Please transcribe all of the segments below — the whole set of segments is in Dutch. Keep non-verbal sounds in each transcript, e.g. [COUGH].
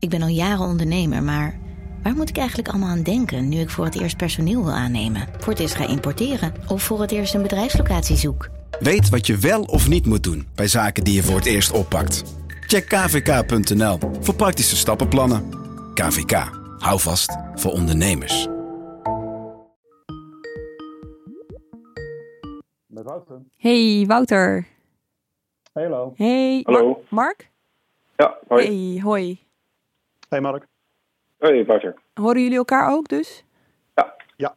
Ik ben al jaren ondernemer, maar waar moet ik eigenlijk allemaal aan denken nu ik voor het eerst personeel wil aannemen, voor het eerst ga importeren of voor het eerst een bedrijfslocatie zoek? Weet wat je wel of niet moet doen bij zaken die je voor het eerst oppakt. Check kvk.nl voor praktische stappenplannen. KVK, hou vast voor ondernemers. Met Wouter. Hey Wouter. Hallo. Hey. Hallo. Mar- Mark? Ja, hoi. Hey, hoi. Hey Mark. Hoi, Wouter. Horen jullie elkaar ook dus? Ja. Ja.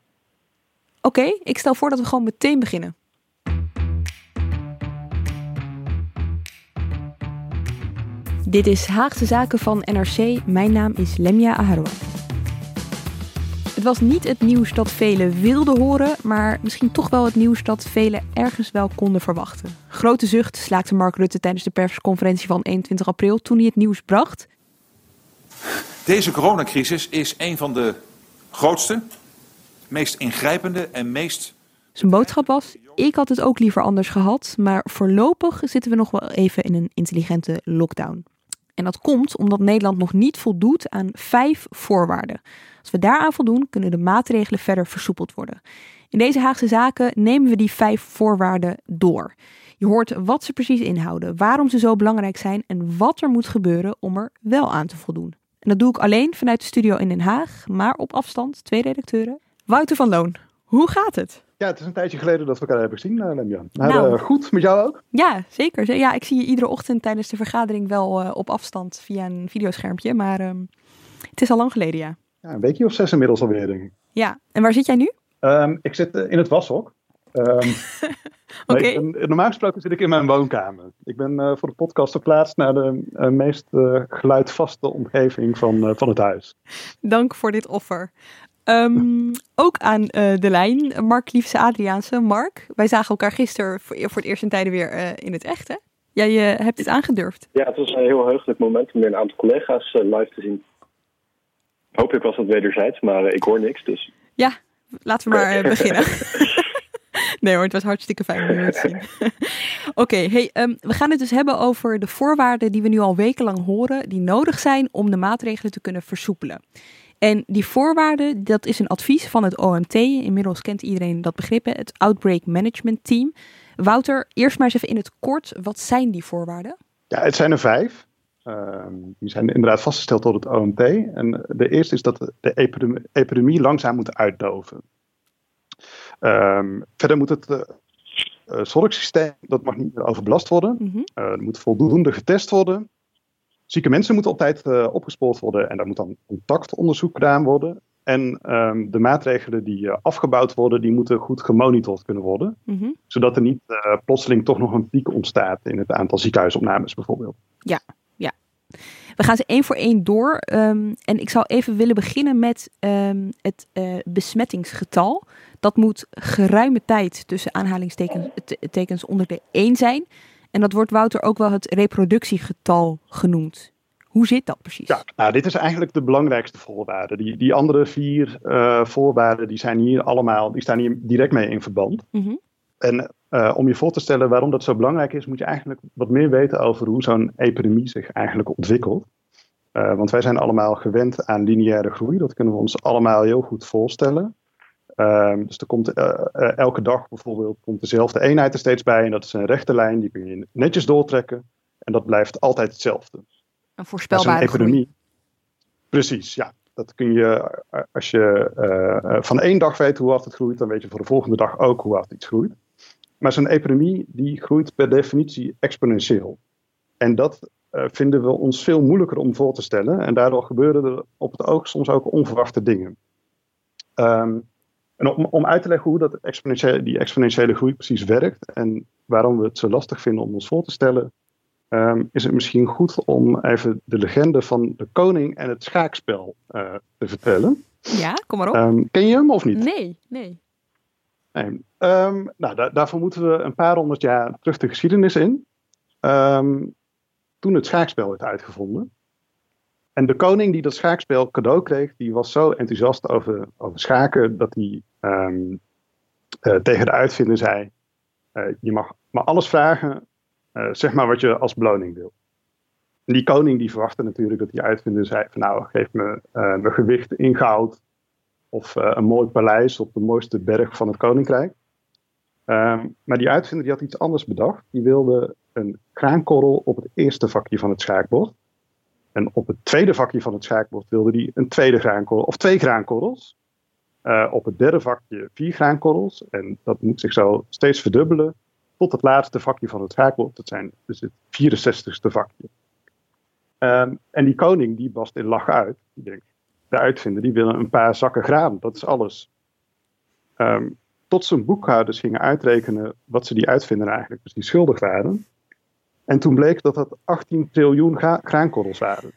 Oké, ik stel voor dat we gewoon meteen beginnen. Dit is Haagse Zaken van NRC. Mijn naam is Lemia Aharwa. Het was niet het nieuws dat velen wilden horen, maar misschien toch wel het nieuws dat velen ergens wel konden verwachten. Grote zucht slaakte Mark Rutte tijdens de persconferentie van 21 april toen hij het nieuws bracht. Deze coronacrisis is een van de grootste, meest ingrijpende en meest. Zijn boodschap was: Ik had het ook liever anders gehad, maar voorlopig zitten we nog wel even in een intelligente lockdown. En dat komt omdat Nederland nog niet voldoet aan vijf voorwaarden. Als we daaraan voldoen, kunnen de maatregelen verder versoepeld worden. In deze Haagse zaken nemen we die vijf voorwaarden door. Je hoort wat ze precies inhouden, waarom ze zo belangrijk zijn en wat er moet gebeuren om er wel aan te voldoen. En dat doe ik alleen vanuit de studio in Den Haag, maar op afstand, twee redacteuren. Wouter van Loon, hoe gaat het? Ja, het is een tijdje geleden dat we elkaar hebben gezien, uh, Lemja. Maar, Nou. eh, goed, met jou ook? Ja, zeker. Ja, ik zie je iedere ochtend tijdens de vergadering wel eh, op afstand via een videoschermpje, maar ehm, het is al lang geleden, ja. Ja, een weekje of zes inmiddels alweer, denk ik. Ja, en waar zit jij nu? Ehm, ik zit eh, in het washok. Ehm, [LAUGHS] Ben- normaal gesproken zit ik in mijn woonkamer. Ik ben eh, voor de podcast verplaatst naar de eh, meest eh, geluidvaste omgeving van, eh, van het huis. Dank voor dit offer. Ehm, [LAUGHS] ook aan eh, de lijn, Mark Liefse Adriaanse. Mark, wij zagen elkaar gisteren voor, voor het eerst in tijden weer eh, in het echt, hè? Jij hebt dit aangedurfd. Ja, het was een heel heugelijk moment om weer een aantal collega's live te zien. Hopelijk was dat wederzijds, maar ik hoor niks, dus... Ja, laten we maar beginnen. [LAUGHS] nee hoor, het was hartstikke fijn om je te zien. [LAUGHS] Oké, hey, ehm, we gaan het dus hebben over de voorwaarden die we nu al wekenlang horen, die nodig zijn om de maatregelen te kunnen versoepelen. En die voorwaarden, dat is een advies van het OMT. Inmiddels kent iedereen dat begrip, het Outbreak Management Team. Wouter, eerst maar eens even in het kort, wat zijn die voorwaarden? Ja, het zijn er vijf. Ehm, die zijn inderdaad vastgesteld door het OMT. En de eerste is dat de epidemie langzaam moet uitdoven. Ehm, verder moet het eh, eh, zorgsysteem dat mag niet meer overbelast worden. Mhm. Eh, er moet voldoende getest worden. Zieke mensen moeten op tijd eh, opgespoord worden en daar moet dan contactonderzoek gedaan worden. En ehm, de maatregelen die afgebouwd worden, die moeten goed gemonitord kunnen worden. Mhm. Zodat er niet plotseling toch nog een piek ontstaat in het aantal ziekenhuisopnames bijvoorbeeld. We gaan ze één voor één door. ehm, en ik zou even willen beginnen met ehm, het besmettingsgetal. Dat moet geruime tijd tussen aanhalingstekens te- tekens onder de 1 zijn. En dat wordt Wouter ook wel het reproductiegetal genoemd. Hoe zit dat precies? Ja, nou, dit is eigenlijk de belangrijkste voorwaarde. Die, die andere vier eh, voorwaarden die zijn hier allemaal, die staan hier direct mee in verband. Mhm. En eh, om je voor te stellen waarom dat zo belangrijk is, moet je eigenlijk wat meer weten over hoe zo'n epidemie zich eigenlijk ontwikkelt. Eh, want wij zijn allemaal gewend aan lineaire groei. Dat kunnen we ons allemaal heel goed voorstellen. Ehm, dus er komt eh, eh, elke dag bijvoorbeeld komt dezelfde eenheid er steeds bij. En dat is een rechte lijn, die kun je netjes doortrekken. En dat blijft altijd hetzelfde. Een voorspelbare groei. epidemie. Precies, ja. Dat kun je, eh, als je van één dag weet hoe hard het groeit, dan weet je voor de volgende dag ook hoe hard iets groeit. Maar zo'n epidemie, die groeit per definitie exponentieel. En dat vinden we ons veel moeilijker om voor te stellen. En daardoor gebeuren er op het oog soms ook onverwachte dingen. Ehm, en om, om uit te leggen hoe dat exponentiële, die exponentiële groei precies werkt en waarom we het zo lastig vinden om ons voor te stellen, ehm, is het misschien goed om even de legende van de koning en het schaakspel eh, te vertellen. Ja, kom maar op. Ehm, ken je hem of niet? nee, nee. Nee. Ehm, nou, da- daarvoor moeten we een paar honderd jaar terug de geschiedenis in. Toen het schaakspel werd uitgevonden. En de koning die dat schaakspel cadeau kreeg, die was zo enthousiast over, over schaken dat hij ehm, eh, tegen de uitvinder zei: eh, Je mag maar alles vragen, eh, zeg maar wat je als beloning wil. die koning die verwachtte natuurlijk dat die uitvinder zei van nou geef me mijn gewicht in goud of een mooi paleis op de mooiste berg van het koninkrijk. Um, maar die uitvinder die had iets anders bedacht. Die wilde een graankorrel op het eerste vakje van het schaakbord. En op het tweede vakje van het schaakbord wilde hij een tweede graankorrel, of twee graankorrels. Uh, op het derde vakje vier graankorrels. En dat moet zich zo steeds verdubbelen tot het laatste vakje van het schaakbord. Dat zijn dus het 64ste vakje. Um, en die koning die bast in lach uit. Die denkt, de uitvinder die willen een paar zakken graan. Dat is alles. Um, tot zijn boekhouders gingen uitrekenen wat ze die uitvinder eigenlijk die schuldig waren. En toen bleek dat dat 18 triljoen graankorrels waren.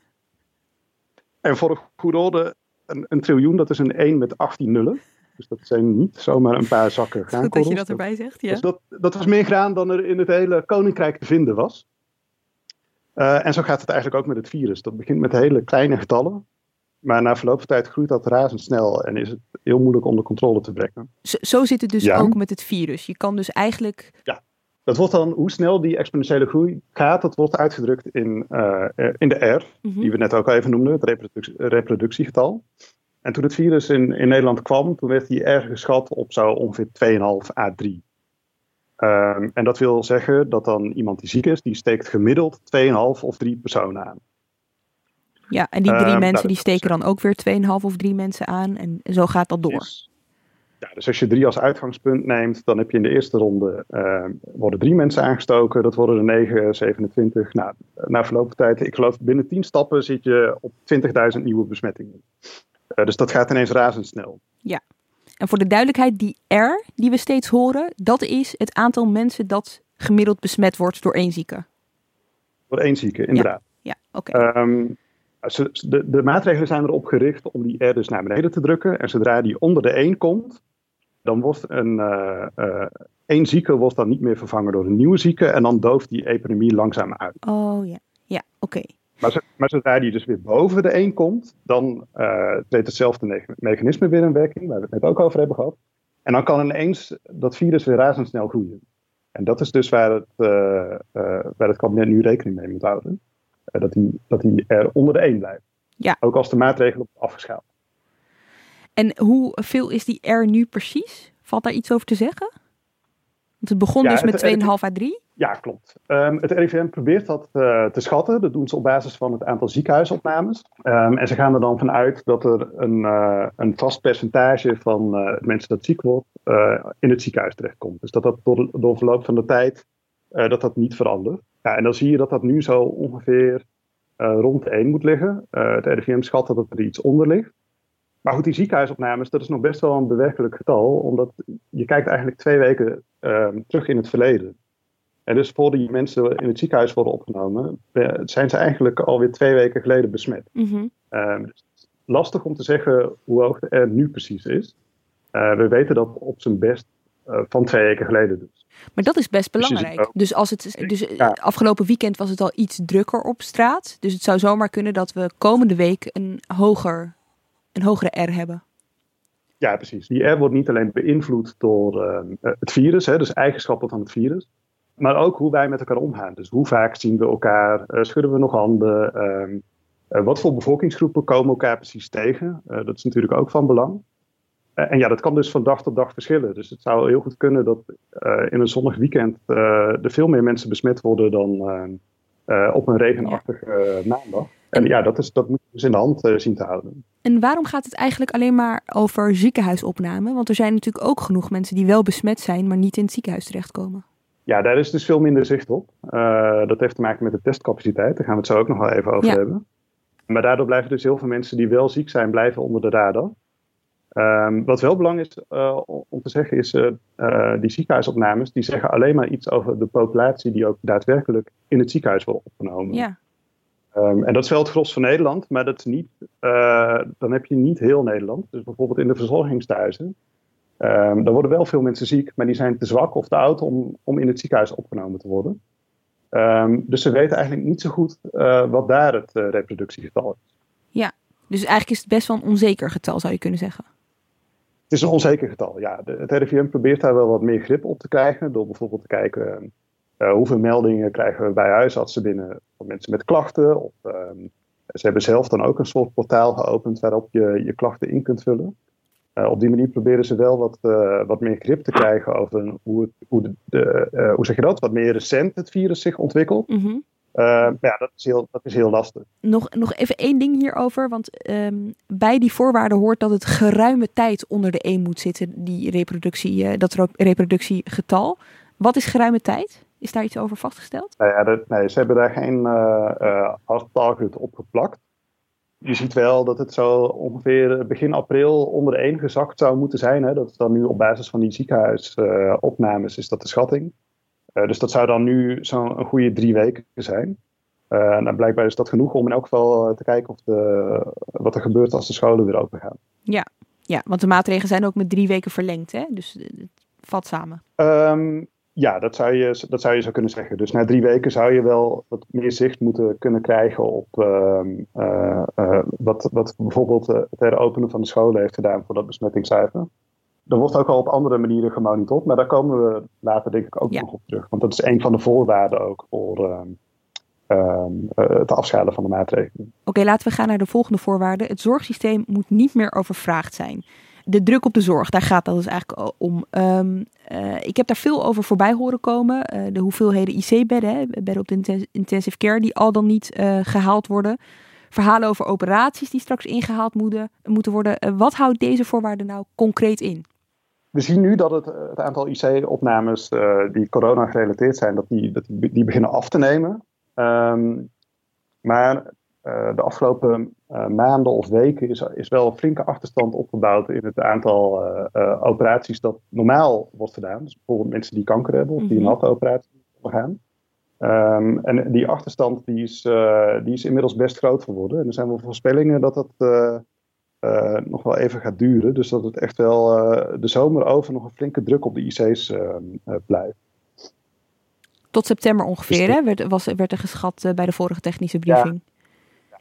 En voor de goede orde, een, een, triljoen dat is een 1 met 18 nullen. Dus dat zijn niet zomaar een paar zakken graankorrels. Goed dat je dat erbij zegt, ja. Dus dat, dat was meer graan dan er in het hele koninkrijk te vinden was. Uh, en zo gaat het eigenlijk ook met het virus. Dat begint met hele kleine getallen. Maar na verloop van tijd groeit dat razendsnel en is het heel moeilijk onder controle te brengen. Zo, zo zit het dus ja. ook met het virus. Je kan dus eigenlijk. Ja, dat wordt dan hoe snel die exponentiële groei gaat, dat wordt uitgedrukt in, uh, in de R, mm -hmm. die we net ook al even noemden, het reproductie, reproductiegetal. En toen het virus in, in Nederland kwam, toen werd die R geschat op zo ongeveer 2,5 à 3. Um, en dat wil zeggen dat dan iemand die ziek is, die steekt gemiddeld 2,5 of 3 personen aan. Ja, en die drie uh, mensen nou, die steken dan ook weer 2,5 of 3 mensen aan en zo gaat dat door. Yes. Ja, dus als je drie als uitgangspunt neemt, dan heb je in de eerste ronde uh, worden drie mensen aangestoken. Dat worden er 9, 27. Nou, na verloop van tijd, ik geloof binnen 10 stappen zit je op 20.000 nieuwe besmettingen. Uh, dus dat gaat ineens razendsnel. Ja, en voor de duidelijkheid, die R die we steeds horen, dat is het aantal mensen dat gemiddeld besmet wordt door één zieke. Door één zieke, inderdaad. Ja, ja oké. Okay. Um, de, de, maatregelen zijn erop gericht om die R dus naar beneden te drukken. En zodra die onder de 1 komt, dan wordt een uh, uh, één zieke wordt dan niet meer vervangen door een nieuwe zieke. En dan dooft die epidemie langzaam uit. Oh ja, ja, oké. Okay. Maar, maar, zodra die dus weer boven de 1 komt, dan uh, treedt hetzelfde mechanisme weer in werking, waar we het net ook over hebben gehad. En dan kan ineens dat virus weer razendsnel groeien. En dat is dus waar het, waar het kabinet nu rekening mee moet houden. dat, die, dat die er onder de 1 blijft. Ja. Ook als de maatregelen afgeschaald. En hoeveel is die R nu precies? Valt daar iets over te zeggen? Want het begon ja, dus met 2,5 à 3. Ja, klopt. Um, het RIVM probeert dat uh, te schatten. Dat doen ze op basis van het aantal ziekenhuisopnames. Um, en ze gaan er dan vanuit dat er een, uh, een vast percentage van uh, mensen dat ziek wordt in het ziekenhuis terechtkomt. Dus dat dat door, door verloop van de tijd dat dat niet verandert. Ja, en dan zie je dat dat nu zo ongeveer rond de 1 moet liggen. het RIVM schat dat het er iets onder ligt. Maar goed, die ziekenhuisopnames, dat is nog best wel een bewerkelijk getal, omdat je kijkt eigenlijk twee weken uh, terug in het verleden. En dus voordat die mensen in het ziekenhuis worden opgenomen, zijn ze eigenlijk alweer twee weken geleden besmet. Mm -hmm. uh, dus lastig om te zeggen hoe hoog de R nu precies is. Uh, we weten dat op zijn best uh, van twee weken geleden dus. Maar dat is best belangrijk. Dus, dus als het, dus ja. afgelopen weekend was het al iets drukker op straat. Dus het zou zomaar kunnen dat we komende week een hoger een hogere R hebben. Ja, precies. Die R wordt niet alleen beïnvloed door uh, het virus, hè, dus eigenschappen van het virus, maar ook hoe wij met elkaar omgaan. Dus hoe vaak zien we elkaar, uh, schudden we nog handen, uh, wat voor bevolkingsgroepen komen elkaar precies tegen. Eh, dat is natuurlijk ook van belang. en ja, dat kan dus van dag tot dag verschillen. Dus het zou heel goed kunnen dat in een zonnig weekend er veel meer mensen besmet worden dan op een regenachtige maandag. En ja, dat, is, dat moet je dus in de hand zien te houden. En waarom gaat het eigenlijk alleen maar over ziekenhuisopname? Want er zijn natuurlijk ook genoeg mensen die wel besmet zijn, maar niet in het ziekenhuis terechtkomen. Ja, daar is dus veel minder zicht op. Uh, dat heeft te maken met de testcapaciteit. Daar gaan we het zo ook nog wel even over ja. hebben. Maar daardoor blijven dus heel veel mensen die wel ziek zijn, blijven onder de radar. Um, wat wel belangrijk is uh, om te zeggen, is uh, die ziekenhuisopnames, die zeggen alleen maar iets over de populatie die ook daadwerkelijk in het ziekenhuis wordt opgenomen. Ja. Um, en dat is wel het gros van Nederland, maar dat is niet, uh, dan heb je niet heel Nederland. Dus bijvoorbeeld in de verzorgingstehuizen. Um, daar worden wel veel mensen ziek, maar die zijn te zwak of te oud om, om in het ziekenhuis opgenomen te worden. Um, dus ze weten eigenlijk niet zo goed uh, wat daar het uh, reproductiegetal is. Ja, dus eigenlijk is het best wel een onzeker getal, zou je kunnen zeggen. Het is een onzeker getal, ja. De, het RIVM probeert daar wel wat meer grip op te krijgen door bijvoorbeeld te kijken hoeveel meldingen krijgen we bij huisartsen binnen van mensen met klachten? Of, ehm, ze hebben zelf dan ook een soort portaal geopend waarop je je klachten in kunt vullen. op die manier proberen ze wel wat, wat meer grip te krijgen over hoe, het, hoe, de, de hoe zeg je dat, wat meer recent het virus zich ontwikkelt. Mhm. Uh, maar ja, dat is, heel, dat is heel lastig. Nog, nog even één ding hierover. Want um, bij die voorwaarden hoort dat het geruime tijd onder de 1 moet zitten, die reproductie, uh, dat reproductiegetal. Wat is geruime tijd? Is daar iets over vastgesteld? Nou ja, dat, nee, ze hebben daar geen uh, op geplakt. Je ziet wel dat het zo ongeveer begin april onder de 1 gezakt zou moeten zijn. Hè. Dat is dan nu op basis van die ziekenhuisopnames is dat de schatting. Uh, dus dat zou dan nu zo'n goede drie weken zijn. Uh, nou, blijkbaar is dat genoeg om in elk geval te kijken of de, wat er gebeurt als de scholen weer open gaan. Ja, ja, want de maatregelen zijn ook met drie weken verlengd, hè? dus het valt samen. Um, ja, dat zou, je, dat zou je zo kunnen zeggen. Dus na drie weken zou je wel wat meer zicht moeten kunnen krijgen op uh, uh, uh, wat, wat bijvoorbeeld het heropenen van de scholen heeft gedaan voor dat besmettingscijfer. Er wordt ook al op andere manieren gemonitord, maar daar komen we later denk ik ook ja. nog op terug. Want dat is een van de voorwaarden ook voor het afschalen van de maatregelen. Oké, okay, laten we gaan naar de volgende voorwaarde. Het zorgsysteem moet niet meer overvraagd zijn de druk op de zorg, daar gaat dat dus eigenlijk om. Um, uh, ik heb daar veel over voorbij horen komen. Uh, de hoeveelheden IC-bedden, bedden op de intensive care, die al dan niet uh, gehaald worden. Verhalen over operaties die straks ingehaald moeten, moeten worden. wat houdt deze voorwaarde nou concreet in? We zien nu dat het, het aantal IC-opnames die corona gerelateerd zijn, dat die, dat die beginnen af te nemen. Um, maar de afgelopen uh, maanden of weken is, is wel een flinke achterstand opgebouwd in het aantal uh, operaties dat normaal wordt gedaan. Dus bijvoorbeeld mensen die kanker hebben of die een hartoperatie ondergaan. Um, en die achterstand die is, die is inmiddels best groot geworden. En er zijn wel voorspellingen dat dat nog wel even gaat duren. Dus dat het echt wel de zomer over nog een flinke druk op de IC's blijft. Tot september ongeveer, dus hè? Werd, was, werd er geschat bij de vorige technische briefing. Ja.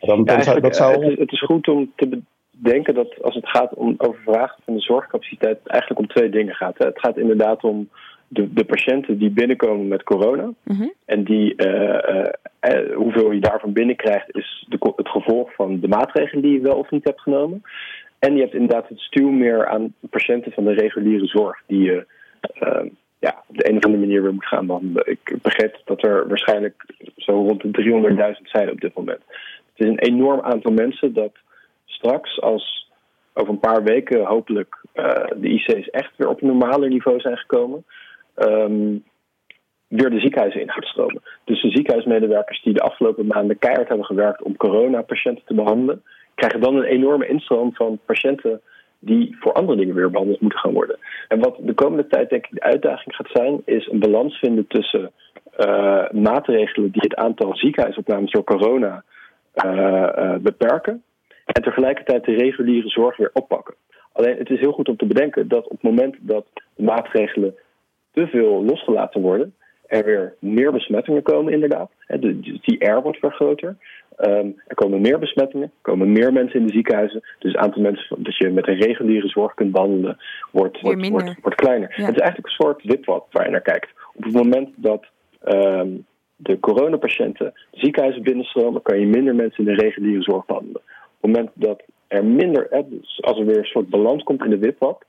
Dan, dan zou, dat zou... het, is, het, is, goed om te bedenken dat als het gaat om overvragen van de zorgcapaciteit, het eigenlijk om twee dingen gaat. Hè. Het gaat inderdaad om de, de patiënten die binnenkomen met corona. Mm-hmm. En die, uh, uh, hoeveel je daarvan binnenkrijgt, is de, het gevolg van de maatregelen die je wel of niet hebt genomen. En je hebt inderdaad het stuw meer aan patiënten van de reguliere zorg, die je ja, op de een of andere manier weer moet gaan behandelen. Ik begreep dat er waarschijnlijk zo rond de 300.000 zijn op dit moment. Het is een enorm aantal mensen dat straks, als over een paar weken hopelijk uh, de IC's echt weer op een normaler niveau zijn gekomen, um, weer de ziekenhuizen in gaat stromen. Dus de ziekenhuismedewerkers die de afgelopen maanden keihard hebben gewerkt om coronapatiënten te behandelen, krijgen dan een enorme instroom van patiënten die voor andere dingen weer behandeld moeten gaan worden. En wat de komende tijd denk ik de uitdaging gaat zijn, is een balans vinden tussen uh, maatregelen die het aantal ziekenhuisopnames door corona beperken. En tegelijkertijd de reguliere zorg weer oppakken. Alleen het is heel goed om te bedenken dat op het moment dat de maatregelen te veel losgelaten worden, er weer meer besmettingen komen, inderdaad. Die R wordt weer groter. Um, er komen meer besmettingen, er komen meer mensen in de ziekenhuizen. Dus het aantal mensen dat je met een reguliere zorg kunt behandelen, wordt, wordt, wordt, wordt, kleiner. Ja. Het is eigenlijk een soort witwat waar je naar kijkt. Op het moment dat um, de coronapatiënten ziekenhuizen binnenstromen, kan je minder mensen in de reguliere zorg behandelen. Op het moment dat er minder, als er weer een soort balans komt in de witwat,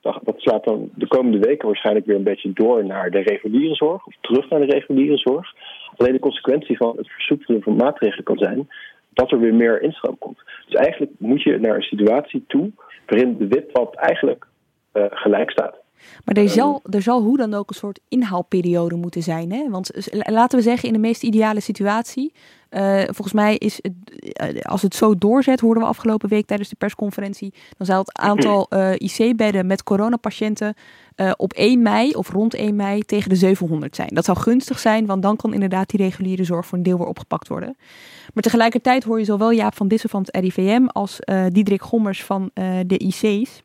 dat slaat dan de komende weken waarschijnlijk weer een beetje door naar de reguliere zorg, of terug naar de reguliere zorg. Alleen de consequentie van het versoepelen van maatregelen kan zijn dat er weer meer instroom komt. Dus eigenlijk moet je naar een situatie toe waarin de witwat eigenlijk uh, gelijk staat. Maar er zal, er zal hoe dan ook een soort inhaalperiode moeten zijn. Hè? Want laten we zeggen, in de meest ideale situatie. Uh, volgens mij is het, uh, als het zo doorzet, hoorden we afgelopen week tijdens de persconferentie. Dan zal het aantal [CLEARS THROAT] uh, IC-bedden met coronapatiënten op 1 mei of rond 1 mei tegen de 700 zijn. Dat zou gunstig zijn, want dan kan inderdaad die reguliere zorg voor een deel weer opgepakt worden. Maar tegelijkertijd hoor je zowel Jaap van Dissen van het RIVM als Diederik Gommers van de IC's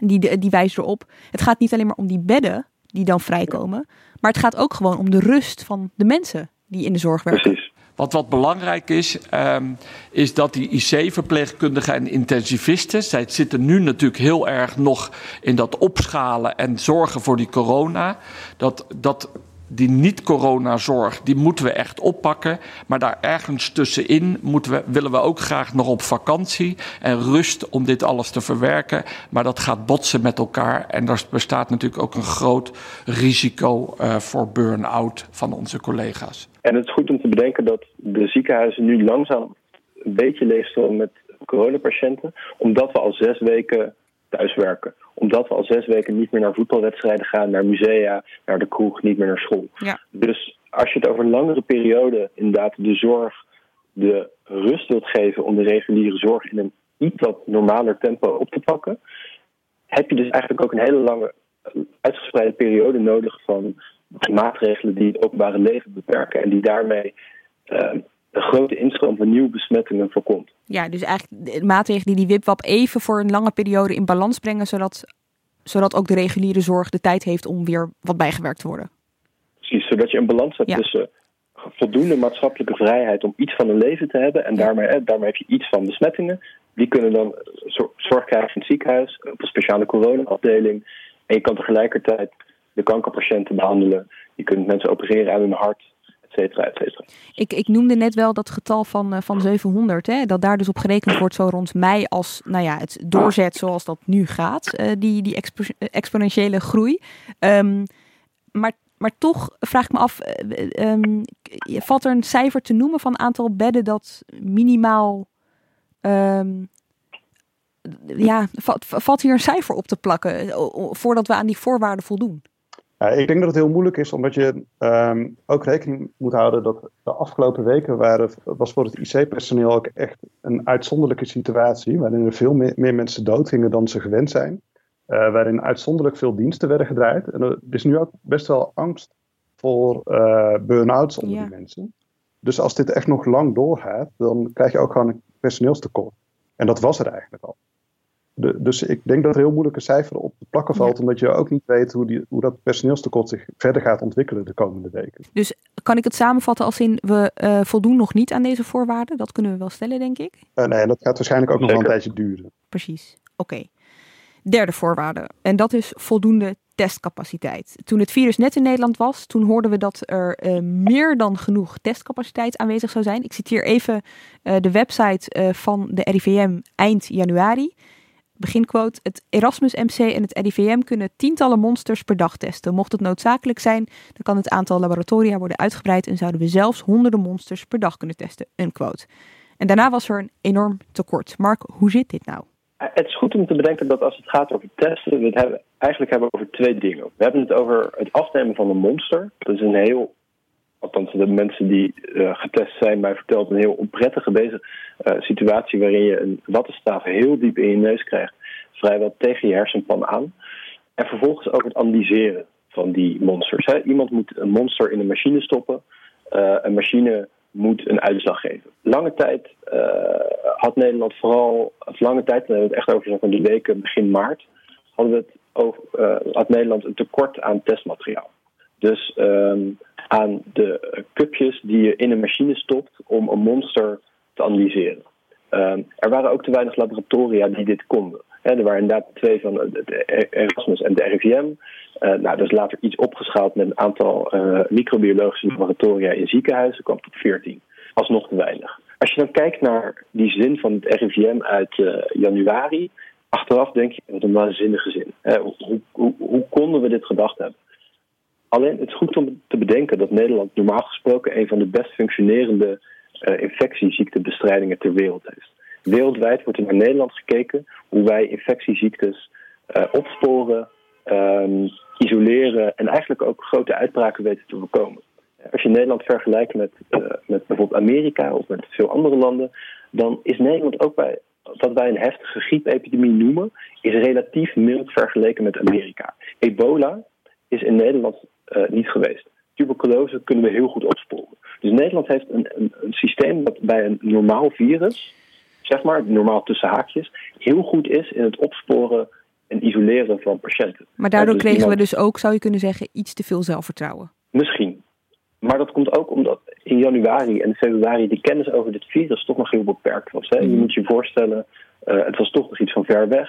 die, die wijzen erop. Het gaat niet alleen maar om die bedden die dan vrijkomen. Maar het gaat ook gewoon om de rust van de mensen die in de zorg werken. Precies. Wat, wat belangrijk is, um, is dat die IC-verpleegkundigen en intensivisten, zij zitten nu natuurlijk heel erg nog in dat opschalen en zorgen voor die corona. Dat, dat die niet-coronazorg, die moeten we echt oppakken. Maar daar ergens tussenin moeten we, willen we ook graag nog op vakantie en rust om dit alles te verwerken. Maar dat gaat botsen met elkaar. En er bestaat natuurlijk ook een groot risico uh, voor burn-out van onze collega's. En het is goed om te bedenken dat de ziekenhuizen nu langzaam een beetje leegstromen met coronapatiënten, omdat we al zes weken thuiswerken. Omdat we al zes weken niet meer naar voetbalwedstrijden gaan, naar musea, naar de kroeg, niet meer naar school. Ja. Dus als je het over een langere periode inderdaad de zorg de rust wilt geven om de reguliere zorg in een iets wat normaler tempo op te pakken, heb je dus eigenlijk ook een hele lange uitgespreide periode nodig van maatregelen die het openbare leven beperken en die daarmee uh, een grote instroom van nieuwe besmettingen voorkomt. Ja, dus eigenlijk de maatregelen die die WIPWAP even voor een lange periode in balans brengen, zodat, zodat ook de reguliere zorg de tijd heeft om weer wat bijgewerkt te worden. Precies, zodat je een balans hebt tussen voldoende maatschappelijke vrijheid om iets van een leven te hebben. En daarmee, daarmee heb je iets van besmettingen. Die kunnen dan zorg krijgen in het ziekenhuis, op een speciale coronaafdeling. En je kan tegelijkertijd de kankerpatiënten behandelen. Je kunt mensen opereren aan hun hart ik, ik noemde net wel dat getal van, uh, van 700, hè, dat daar dus op gerekend wordt zo rond mei als nou ja, het doorzet zoals dat nu gaat, uh, die, die expo exponentiële groei. Um, maar, maar toch vraag ik me af, um, valt er een cijfer te noemen van aantal bedden dat minimaal um, ja, valt hier een cijfer op te plakken voordat we aan die voorwaarden voldoen? Ik denk dat het heel moeilijk is, omdat je um, ook rekening moet houden dat de afgelopen weken waren, was voor het IC-personeel ook echt een uitzonderlijke situatie, waarin er veel meer, meer mensen doodgingen dan ze gewend zijn. Uh, waarin uitzonderlijk veel diensten werden gedraaid. En er is nu ook best wel angst voor uh, burn-outs onder ja. die mensen. Dus als dit echt nog lang doorgaat, dan krijg je ook gewoon een personeelstekort. En dat was er eigenlijk al dus ik denk dat er heel moeilijke cijfer op te plakken valt, omdat je ook niet weet hoe, die, hoe dat personeelstekort zich verder gaat ontwikkelen de komende weken. Dus kan ik het samenvatten als in we uh, voldoen nog niet aan deze voorwaarden? Dat kunnen we wel stellen, denk ik. Uh, nee, dat gaat waarschijnlijk ook nog wel een tijdje duren. Precies. Oké. Derde voorwaarde. En dat is voldoende testcapaciteit. Toen het virus net in Nederland was, toen hoorden we dat er uh, meer dan genoeg testcapaciteit aanwezig zou zijn. Ik citeer even de website van de RIVM eind januari. Beginquote, het Erasmus MC en het RIVM kunnen tientallen monsters per dag testen. Mocht het noodzakelijk zijn, dan kan het aantal laboratoria worden uitgebreid en zouden we zelfs honderden monsters per dag kunnen testen. Unquote. En daarna was er een enorm tekort. Mark, hoe zit dit nou? Het is goed om te bedenken dat als het gaat over testen, we het eigenlijk hebben over twee dingen. We hebben het over het afnemen van een monster. Dat is een heel althans de mensen die uh, getest zijn, mij verteld een heel onprettige bezig, uh, situatie waarin je een wattenstaaf heel diep in je neus krijgt, vrijwel tegen je hersenpan aan. En vervolgens ook het analyseren van die monsters. Hè. Iemand moet een monster in een machine stoppen. Uh, een machine moet een uitslag geven. Lange tijd had Nederland vooral, of lange tijd, dan hebben we het echt over van de weken begin maart, hadden we het over, had Nederland een tekort aan testmateriaal. Dus um, aan de cupjes die je in een machine stopt om een monster te analyseren. Um, er waren ook te weinig laboratoria die dit konden. Er waren inderdaad twee van het Erasmus en de RIVM. Uh, nou, dat is later iets opgeschaald met een aantal uh, microbiologische laboratoria in ziekenhuizen, kwam tot 14. Alsnog te weinig. Als je dan kijkt naar die zin van het RIVM uit uh, januari, achteraf denk je, wat een waanzinnige zin. Hoe, hoe, hoe konden we dit gedacht hebben? Alleen het is goed om te bedenken dat Nederland normaal gesproken een van de best functionerende uh, infectieziektebestrijdingen ter wereld heeft. Wereldwijd wordt er naar Nederland gekeken hoe wij infectieziektes uh, opsporen, um, isoleren en eigenlijk ook grote uitbraken weten te voorkomen. Als je Nederland vergelijkt met, uh, met bijvoorbeeld Amerika of met veel andere landen, dan is Nederland ook bij wat wij een heftige griepepidemie noemen, is relatief mild vergeleken met Amerika. Ebola is in Nederland niet geweest. Tuberculose kunnen we heel goed opsporen. Dus Nederland heeft een, een, een, systeem dat bij een normaal virus, zeg maar, normaal tussen haakjes, heel goed is in het opsporen en isoleren van patiënten. Maar daardoor dus kregen we dus ook, zou je kunnen zeggen, iets te veel zelfvertrouwen. Misschien. Maar dat komt ook omdat in januari en februari de kennis over dit virus toch nog heel beperkt was. Hè? Je mm. moet je voorstellen, uh, het was toch nog iets van ver weg.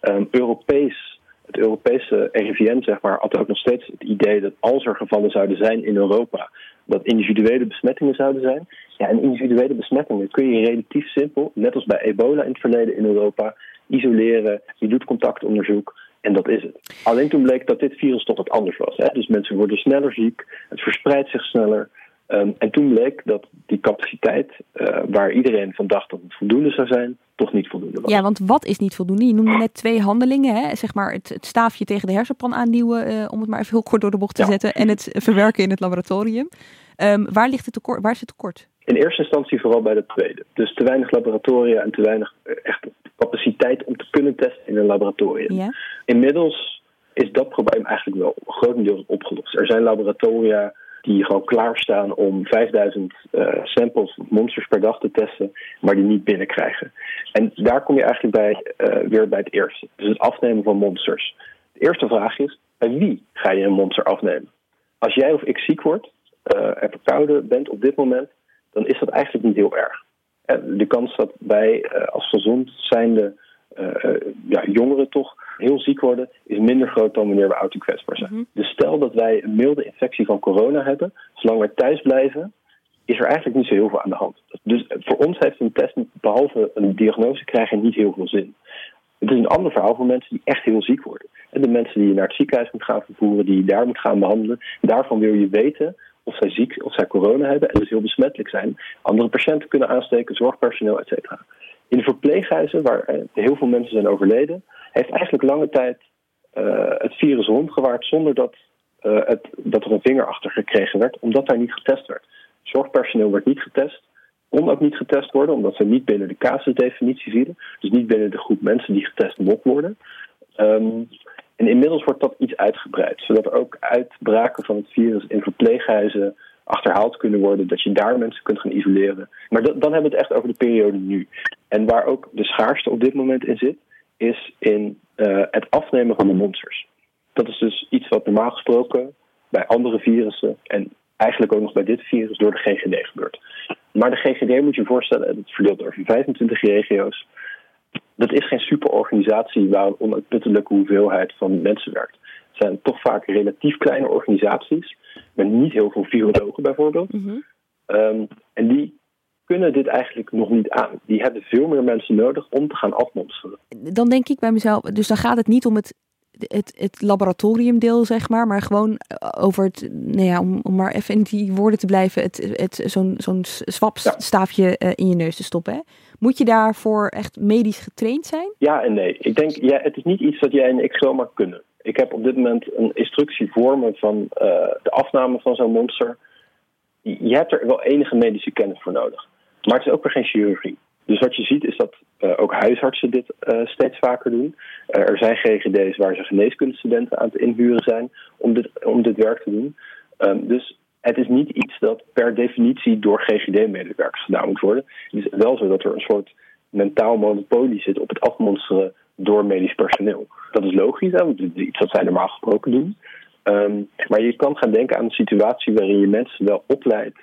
Um, Europees het Europese RIVM zeg maar, had ook nog steeds het idee dat als er gevallen zouden zijn in Europa, dat individuele besmettingen zouden zijn. Ja, en individuele besmettingen kun je relatief simpel, net als bij ebola in het verleden in Europa, isoleren. Je doet contactonderzoek en dat is het. Alleen toen bleek dat dit virus toch wat anders was. Hè? Dus mensen worden sneller ziek, het verspreidt zich sneller. Ehm, en toen bleek dat die capaciteit, uh, waar iedereen van dacht dat het voldoende zou zijn, toch niet voldoende was. Ja, want wat is niet voldoende? Je noemde net twee handelingen, hè? zeg maar het, het staafje tegen de hersenpan aanduwen, uh, om het maar even heel kort door de bocht te ja. zetten, en het verwerken in het laboratorium. Um, waar ligt het tekort? Waar is het tekort? In eerste instantie vooral bij de tweede. Dus te weinig laboratoria en te weinig echt capaciteit om te kunnen testen in een laboratorium. Ja. Inmiddels is dat probleem eigenlijk wel grotendeels opgelost. Er zijn laboratoria die gewoon klaarstaan om 5000 uh, samples of monsters per dag te testen, maar die niet binnenkrijgen. En daar kom je eigenlijk bij, uh, weer bij het eerste. Dus het afnemen van monsters. De eerste vraag is: bij wie ga je een monster afnemen? Als jij of ik ziek wordt uh, en verkouden bent op dit moment, dan is dat eigenlijk niet heel erg. En de kans dat wij als gezond zijnde ja, jongeren toch heel ziek worden, is minder groot dan wanneer we en kwetsbaar zijn. Mhm. Dus stel dat wij een milde infectie van corona hebben, zolang wij thuis blijven, is er eigenlijk niet zo heel veel aan de hand. Dus voor ons heeft een test, behalve een diagnose krijgen, niet heel veel zin. Het is een ander verhaal voor mensen die echt heel ziek worden. En de mensen die je naar het ziekenhuis moet gaan vervoeren, die je daar moet gaan behandelen. Daarvan wil je weten of zij ziek, of zij corona hebben en dus heel besmettelijk zijn. Andere patiënten kunnen aansteken, zorgpersoneel, et cetera. In de verpleeghuizen, waar heel veel mensen zijn overleden, heeft eigenlijk lange tijd uh, het virus rondgewaard zonder dat, uh, het, dat er een vinger achter gekregen werd, omdat daar niet getest werd. Zorgpersoneel werd niet getest, kon ook niet getest worden, omdat ze niet binnen de casusdefinitie vielen. Dus niet binnen de groep mensen die getest mocht worden. Um, en inmiddels wordt dat iets uitgebreid, zodat ook uitbraken van het virus in verpleeghuizen achterhaald kunnen worden, dat je daar mensen kunt gaan isoleren. Maar dat, dan hebben we het echt over de periode nu. En waar ook de schaarste op dit moment in zit, is in uh, het afnemen van de monsters. Dat is dus iets wat normaal gesproken bij andere virussen en eigenlijk ook nog bij dit virus door de GGD gebeurt. Maar de GGD moet je je voorstellen, het verdeelt over 25 regio's. Dat is geen superorganisatie waar een onuitputtelijke hoeveelheid van mensen werkt. Het zijn toch vaak relatief kleine organisaties, met niet heel veel virologen bijvoorbeeld. Mm -hmm. um, en die kunnen dit eigenlijk nog niet aan. Die hebben veel meer mensen nodig om te gaan afmonsteren. Dan denk ik bij mezelf, dus dan gaat het niet om het, het, het laboratoriumdeel, zeg maar, maar gewoon over het, nou ja, om, om maar even in die woorden te blijven, het, het, zo'n zo'n swapstaafje ja. in je neus te stoppen. Hè? Moet je daarvoor echt medisch getraind zijn? Ja en nee. Ik denk, ja, het is niet iets dat jij en ik zomaar kunnen. Ik heb op dit moment een instructie voor me van uh, de afname van zo'n monster. Je hebt er wel enige medische kennis voor nodig. Maar het is ook weer geen chirurgie. Dus wat je ziet is dat uh, ook huisartsen dit uh, steeds vaker doen. Uh, er zijn GGD's waar ze geneeskundestudenten aan het inhuren zijn om dit, om dit werk te doen. Um, dus het is niet iets dat per definitie door GGD-medewerkers gedaan moet worden. Het is wel zo dat er een soort mentaal monopolie zit op het afmonsteren door medisch personeel. Dat is logisch, hè, want het is iets wat zij normaal gesproken doen. Um, maar je kan gaan denken aan een situatie waarin je mensen wel opleidt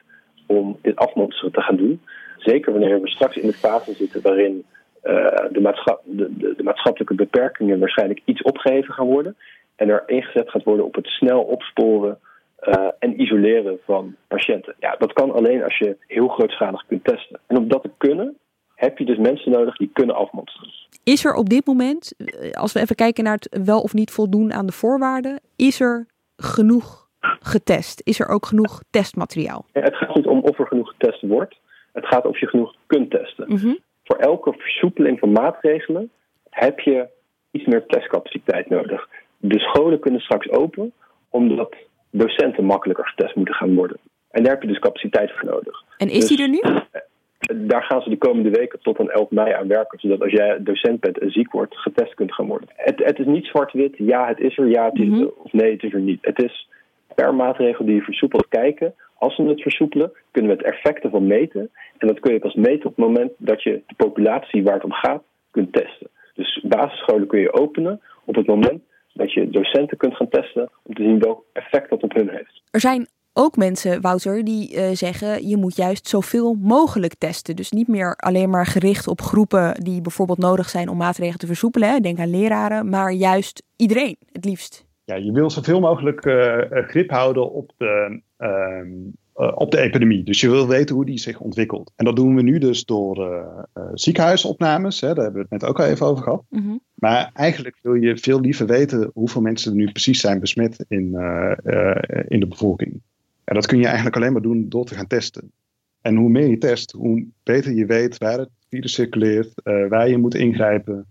om dit afmonsteren te gaan doen. Zeker wanneer we straks in de fase zitten waarin uh, de, maatschap, de, de, de, maatschappelijke beperkingen waarschijnlijk iets opgeheven gaan worden. En er ingezet gaat worden op het snel opsporen uh, en isoleren van patiënten. Ja, dat kan alleen als je heel grootschalig kunt testen. En om dat te kunnen, heb je dus mensen nodig die kunnen afmonsteren. Is er op dit moment, als we even kijken naar het wel of niet voldoen aan de voorwaarden, is er genoeg getest? Is er ook genoeg testmateriaal? Ja, het gaat niet om of er genoeg getest wordt. Het gaat of je genoeg kunt testen. Mm -hmm. Voor elke versoepeling van maatregelen heb je iets meer testcapaciteit nodig. De scholen kunnen straks open, omdat docenten makkelijker getest moeten gaan worden. En daar heb je dus capaciteit voor nodig. En is dus, die er nu? Daar gaan ze de komende weken tot aan 11 mei aan werken. Zodat als jij docent bent en ziek wordt, getest kunt gaan worden. Het, het is niet zwart-wit. Ja, het is er. Ja, het is Mhm. er. Of nee, het is er niet. Het is per maatregel die je versoepelt kijken. Als we het versoepelen, kunnen we het effect ervan meten. En dat kun je pas meten op het moment dat je de populatie waar het om gaat kunt testen. Dus basisscholen kun je openen op het moment dat je docenten kunt gaan testen om te zien welk effect dat op hun heeft. Er zijn ook mensen, Wouter, die uh, zeggen je moet juist zoveel mogelijk testen. Dus niet meer alleen maar gericht op groepen die bijvoorbeeld nodig zijn om maatregelen te versoepelen. Hè? Denk aan leraren, maar juist iedereen het liefst. Ja, je wil zoveel mogelijk uh, grip houden op de, ehm, op de epidemie. Dus je wil weten hoe die zich ontwikkelt. En dat doen we nu dus door ziekenhuisopnames. Hè? Daar hebben we het net ook al even over gehad. Mm -hmm. Maar eigenlijk wil je veel liever weten hoeveel mensen er nu precies zijn besmet in, in de bevolking. En dat kun je eigenlijk alleen maar doen door te gaan testen. En hoe meer je test, hoe beter je weet waar het virus circuleert, uh, waar je moet ingrijpen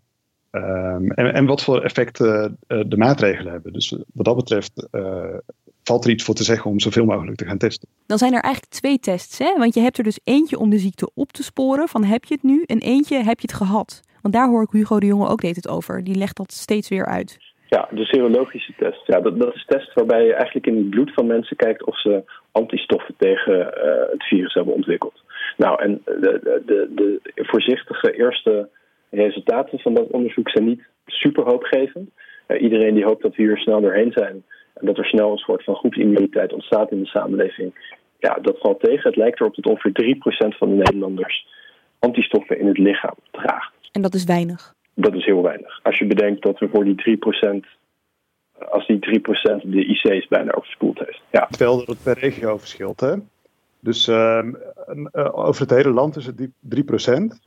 um, en, en, wat voor effecten uh, de maatregelen hebben. Dus wat dat betreft uh, valt er iets voor te zeggen om zoveel mogelijk te gaan testen. Dan zijn er eigenlijk twee tests, hè? want je hebt er dus eentje om de ziekte op te sporen, van heb je het nu, en eentje heb je het gehad. Want daar hoor ik Hugo de Jonge ook deed het over. Die legt dat steeds weer uit. Ja, de serologische test. Ja, dat, dat is een test waarbij je eigenlijk in het bloed van mensen kijkt of ze antistoffen tegen uh, het virus hebben ontwikkeld. Nou, en de, de, de voorzichtige eerste resultaten van dat onderzoek zijn niet super hoopgevend. Uh, iedereen die hoopt dat we hier snel doorheen zijn en dat er snel een soort van groepsimmuniteit ontstaat in de samenleving, ja, dat valt tegen. Het lijkt erop dat ongeveer 3% van de Nederlanders antistoffen in het lichaam draagt. En dat is weinig dat is heel weinig. Als je bedenkt dat we voor die 3%, als die 3% de IC's bijna overspoeld heeft. Ja. Terwijl dat het per regio verschilt, hè? Dus uh, over het hele land is het 3%.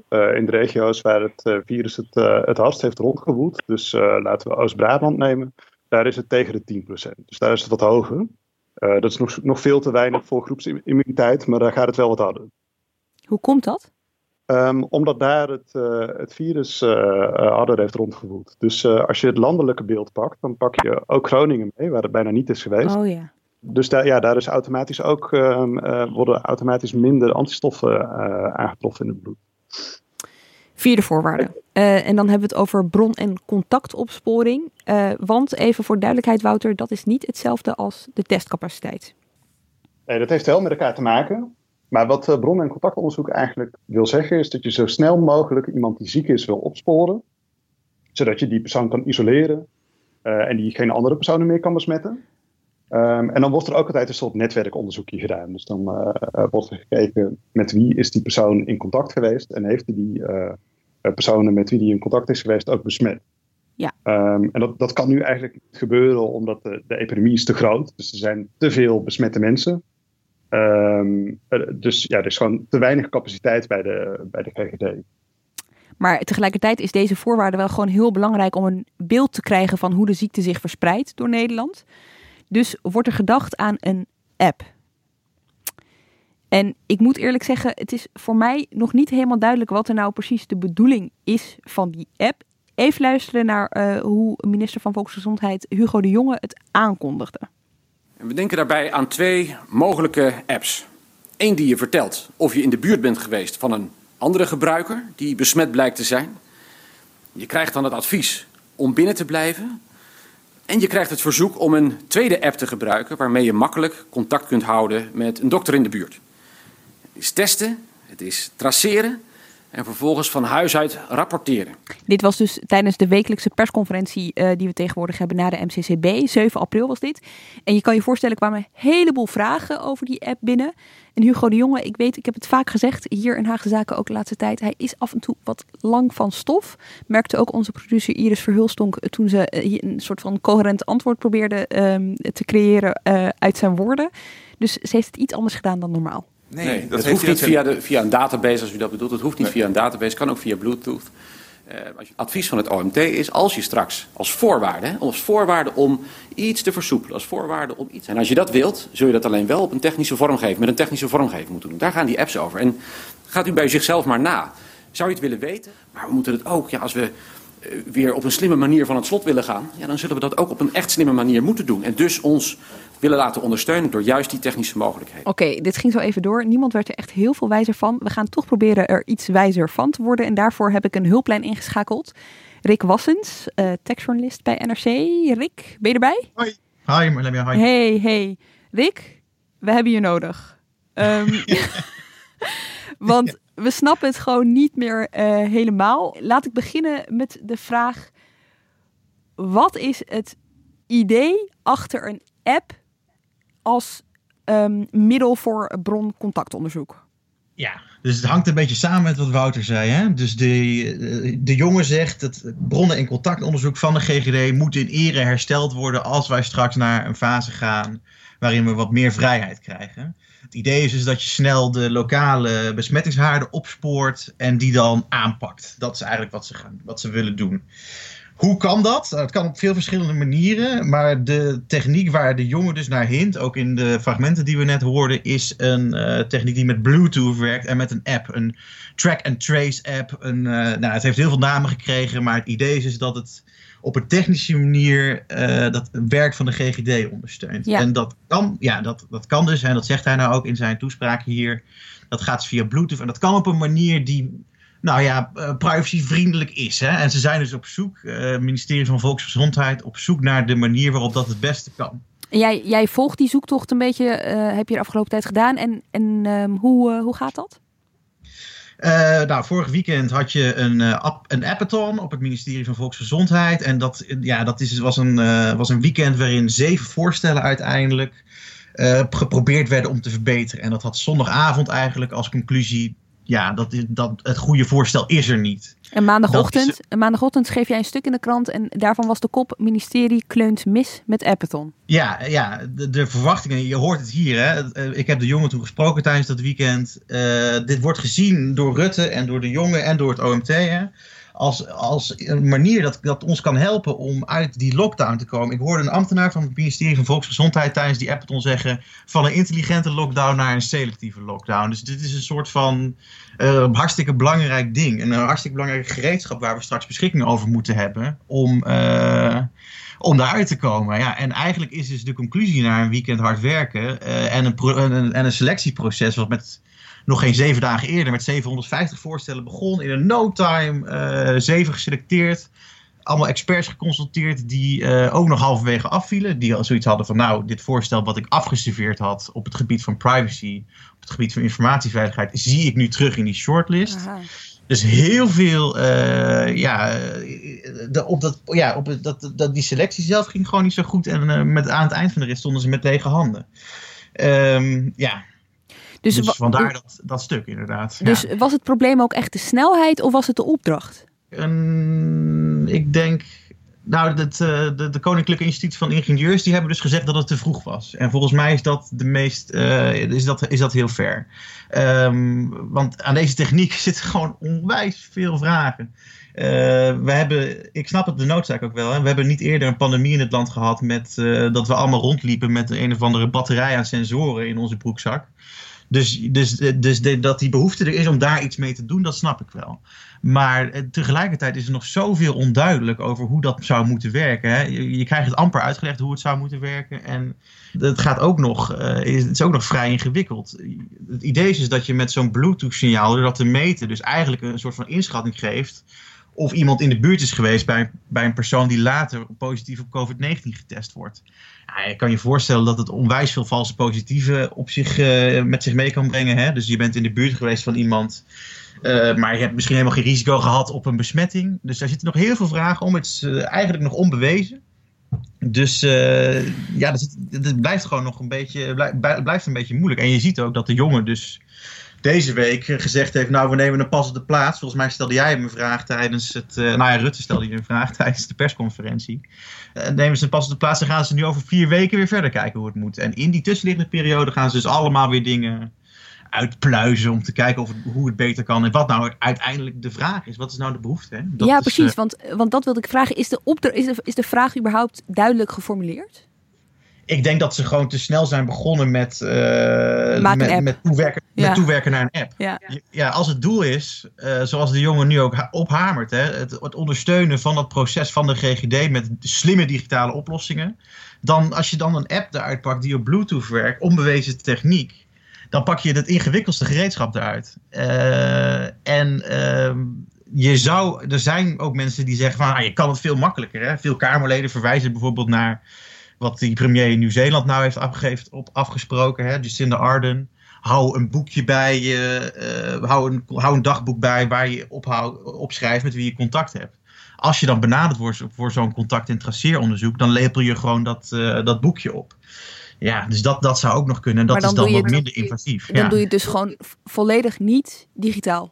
Uh, in de regio's waar het uh, virus het, het hardst heeft rondgewoed, dus laten we Oost-Brabant nemen, daar is het tegen de 10%. Dus daar is het wat hoger. dat is nog, nog veel te weinig voor groepsimmuniteit, maar daar gaat het wel wat harder. Hoe komt dat? Um, omdat daar het, uh, het virus uh, harder heeft rondgewoeld. Dus uh, als je het landelijke beeld pakt, dan pak je ook Groningen mee, waar het bijna niet is geweest. Oh ja. Dus daar, ja, daar is automatisch ook, um, worden automatisch minder antistoffen aangetroffen in het bloed. Vierde voorwaarde. en dan hebben we het over bron- en contactopsporing. want even voor duidelijkheid, Wouter, dat is niet hetzelfde als de testcapaciteit. Nee, dat heeft wel met elkaar te maken. Maar wat uh, bron- en contactonderzoek eigenlijk wil zeggen, is dat je zo snel mogelijk iemand die ziek is wil opsporen, zodat je die persoon kan isoleren en die geen andere personen meer kan besmetten. Um, en dan wordt er ook altijd een soort netwerkonderzoekje gedaan. Dus dan uh, wordt er gekeken met wie is die persoon in contact geweest en heeft die personen met wie die in contact is geweest ook besmet. Ja. Um, en dat, dat kan nu eigenlijk niet gebeuren omdat de, de epidemie is te groot. Dus er zijn te veel besmette mensen. Um, dus ja, er is gewoon te weinig capaciteit bij de, bij de GGD. Maar tegelijkertijd is deze voorwaarde wel gewoon heel belangrijk om een beeld te krijgen van hoe de ziekte zich verspreidt door Nederland. Dus wordt er gedacht aan een app. En ik moet eerlijk zeggen, het is voor mij nog niet helemaal duidelijk wat er nou precies de bedoeling is van die app. Even luisteren naar uh, hoe minister van Volksgezondheid Hugo de Jonge het aankondigde. We denken daarbij aan twee mogelijke apps. Eén die je vertelt of je in de buurt bent geweest van een andere gebruiker die besmet blijkt te zijn. Je krijgt dan het advies om binnen te blijven. En je krijgt het verzoek om een tweede app te gebruiken waarmee je makkelijk contact kunt houden met een dokter in de buurt. Het is testen, het is traceren en vervolgens van huis uit rapporteren. Dit was dus tijdens de wekelijkse persconferentie uh, die we tegenwoordig hebben na de MCCB. 7 april was dit. En je kan je voorstellen, kwamen een heleboel vragen over die app binnen. En Hugo de Jonge, ik weet, ik heb het vaak gezegd hier in Haagse Zaken ook de laatste tijd. Hij is af en toe wat lang van stof. Merkte ook onze producer Iris Verhulstonk toen ze uh, een soort van coherent antwoord probeerde uh, te creëren uh, uit zijn woorden. Dus ze heeft het iets anders gedaan dan normaal. Nee, nee dat het hoeft niet via, de, via een database als u dat bedoelt. Het hoeft niet nee. via een database, kan ook via Bluetooth. Uh, je, advies van het OMT is als je straks als voorwaarde, als voorwaarde om iets te versoepelen, als voorwaarde om iets. En als je dat wilt, zul je dat alleen wel op een technische vormgeving, met een technische vormgeving moeten doen. Daar gaan die apps over. En gaat u bij zichzelf maar na. Zou je het willen weten? Maar we moeten het ook, ja, als we uh, weer op een slimme manier van het slot willen gaan, ja, dan zullen we dat ook op een echt slimme manier moeten doen. En dus ons willen laten ondersteunen door juist die technische mogelijkheden. Oké, okay, dit ging zo even door. Niemand werd er echt heel veel wijzer van. We gaan toch proberen er iets wijzer van te worden. En daarvoor heb ik een hulplijn ingeschakeld. Rick Wassens, uh, techjournalist bij NRC. Rick, ben je erbij? Hoi. Hi Marlemia, hi. Hey, hey. Rick, we hebben je nodig. Um, [LAUGHS] [LAUGHS] want we snappen het gewoon niet meer uh, helemaal. Laat ik beginnen met de vraag: wat is het idee achter een app als ehm, middel voor broncontactonderzoek. Ja, dus het hangt een beetje samen met wat Wouter zei. Hè? Dus de, de jongen zegt dat bronnen- en contactonderzoek van de GGD moet in ere hersteld worden als wij straks naar een fase gaan waarin we wat meer vrijheid krijgen. Het idee is dus dat je snel de lokale besmettingshaarden opspoort en die dan aanpakt. Dat is eigenlijk wat ze, gaan, wat ze willen doen. Hoe kan dat? Het kan op veel verschillende manieren. Maar de techniek waar de jongen dus naar hint, ook in de fragmenten die we net hoorden, is een uh, techniek die met Bluetooth werkt en met een app. Een track-and-trace app. Een, uh, nou, het heeft heel veel namen gekregen, maar het idee is dus dat het op een technische manier uh, dat werk van de GGD ondersteunt. Ja. En dat kan, ja, dat, dat kan dus, en dat zegt hij nou ook in zijn toespraak hier. Dat gaat via Bluetooth en dat kan op een manier die nou ja, uh, privacyvriendelijk is. Hè? En ze zijn dus op zoek, het uh, ministerie van Volksgezondheid, op zoek naar de manier waarop dat het beste kan. En jij, jij volgt die zoektocht een beetje, uh, heb je de afgelopen tijd gedaan. En, en um, hoe, hoe gaat dat? Uh, nou, vorig weekend had je een, uh, app, een appathon op het ministerie van Volksgezondheid. En dat, ja, dat is, was, een, uh, was een weekend waarin zeven voorstellen uiteindelijk geprobeerd werden om te verbeteren. En dat had zondagavond eigenlijk als conclusie ja, dat, dat, het goede voorstel is er niet. En maandagochtend, is... en maandagochtend schreef jij een stuk in de krant en daarvan was de kop ministerie kleunt mis met Appeton. Ja, ja de, de, verwachtingen, je hoort het hier. Hè? Ik heb de jongen toen gesproken tijdens dat weekend. Uh, dit wordt gezien door Rutte en door de jongen en door het OMT. Hè? Als, als een manier dat, dat ons kan helpen om uit die lockdown te komen. Ik hoorde een ambtenaar van het ministerie van Volksgezondheid tijdens die Appeton zeggen: van een intelligente lockdown naar een selectieve lockdown. Dus dit is een soort van uh, hartstikke belangrijk ding. En een hartstikke belangrijk gereedschap waar we straks beschikking over moeten hebben om, uh, om daaruit te komen. Ja, en eigenlijk is dus de conclusie naar een weekend hard werken uh, en, een en, en een selectieproces wat met nog geen zeven dagen eerder met 750 voorstellen begon. In een no time, uh, zeven geselecteerd. Allemaal experts geconsulteerd die uh, ook nog halverwege afvielen. Die al zoiets hadden van nou, dit voorstel wat ik afgeserveerd had op het gebied van privacy, op het gebied van informatieveiligheid, zie ik nu terug in die shortlist. Aha. Dus heel veel, uh, ja, de, op, dat, ja op dat, dat, die selectie zelf ging gewoon niet zo goed. En met, aan het eind van de rit stonden ze met lege handen. Um, ja, dus, dus vandaar dat, dat stuk inderdaad. Dus ja. was het probleem ook echt de snelheid of was het de opdracht? Um, ik denk. Nou, het, de, de Koninklijke Instituut van Ingenieurs die hebben dus gezegd dat het te vroeg was. En volgens mij is dat de meest. Uh, is, dat, is dat heel fair. Um, want aan deze techniek [LAUGHS] zitten gewoon onwijs veel vragen. Uh, we hebben, ik snap het de noodzaak ook wel. Hè? We hebben niet eerder een pandemie in het land gehad met uh, dat we allemaal rondliepen met een of andere batterij aan sensoren in onze broekzak. Dus, dus, dus dat die behoefte er is om daar iets mee te doen, dat snap ik wel. Maar eh, tegelijkertijd is er nog zoveel onduidelijk over hoe dat zou moeten werken. Hè? Je, krijgt het amper uitgelegd hoe het zou moeten werken. En het, gaat ook nog, uh, het is ook nog vrij ingewikkeld. Het idee is dus dat je met zo'n Bluetooth-signaal, door dat te meten, dus eigenlijk een soort van inschatting geeft of iemand in de buurt is geweest bij, bij een persoon die later positief op COVID-19 getest wordt. Ja, kan je voorstellen dat het onwijs veel valse positieven op zich, uh, met zich mee kan brengen. Hè? Dus je bent in de buurt geweest van iemand, uh, maar je hebt misschien helemaal geen risico gehad op een besmetting. Dus daar zitten nog heel veel vragen om. Het is uh, eigenlijk nog onbewezen. Dus ja, het, blijft gewoon nog een beetje, blijft een beetje moeilijk. En je ziet ook dat de jongen dus deze week gezegd heeft, nou we nemen een passende plaats. Volgens mij stelde jij hem een vraag tijdens het, uh, nou ja Rutte stelde je een vraag [LAUGHS] tijdens de persconferentie. Uh, nemen ze een passende plaats en gaan ze nu over vier weken weer verder kijken hoe het moet. En in die tussenliggende periode gaan ze dus allemaal weer dingen uitpluizen om te kijken of het, hoe het beter kan. En wat nou uiteindelijk de vraag is. Wat is nou de behoefte? Hè? Dat ja, is, precies. Uh, want, want dat wilde ik vragen. Is de, opdra- is, de, is de vraag überhaupt duidelijk geformuleerd? Ik denk dat ze gewoon te snel zijn begonnen met, uh, met, met, toewerken, ja. met toewerken naar een app. Ja, ja als het doel is, uh, zoals de jongen nu ook ophamert, hè, het, het, ondersteunen van dat proces van de GGD met slimme digitale oplossingen. Dan als je dan een app eruit pakt die op Bluetooth werkt, onbewezen techniek, dan pak je het ingewikkeldste gereedschap eruit. Uh, en je zou, er zijn ook mensen die zeggen van ah, je kan het veel makkelijker. Hè? Veel Kamerleden verwijzen bijvoorbeeld naar wat die premier in Nieuw-Zeeland nou heeft afgegeven, op afgesproken, hè, Jacinda Ardern. Hou een boekje bij je, uh, hou, een, hou een dagboek bij waar je opschrijft met wie je contact hebt. Als je dan benaderd wordt voor zo'n contact- en traceeronderzoek, dan lepel je gewoon dat, uh, dat boekje op. Ja, dus dat, dat zou ook nog kunnen. Dat Maar dan is dan wat minder invasief. Dan ja. doe je het dus gewoon volledig niet digitaal.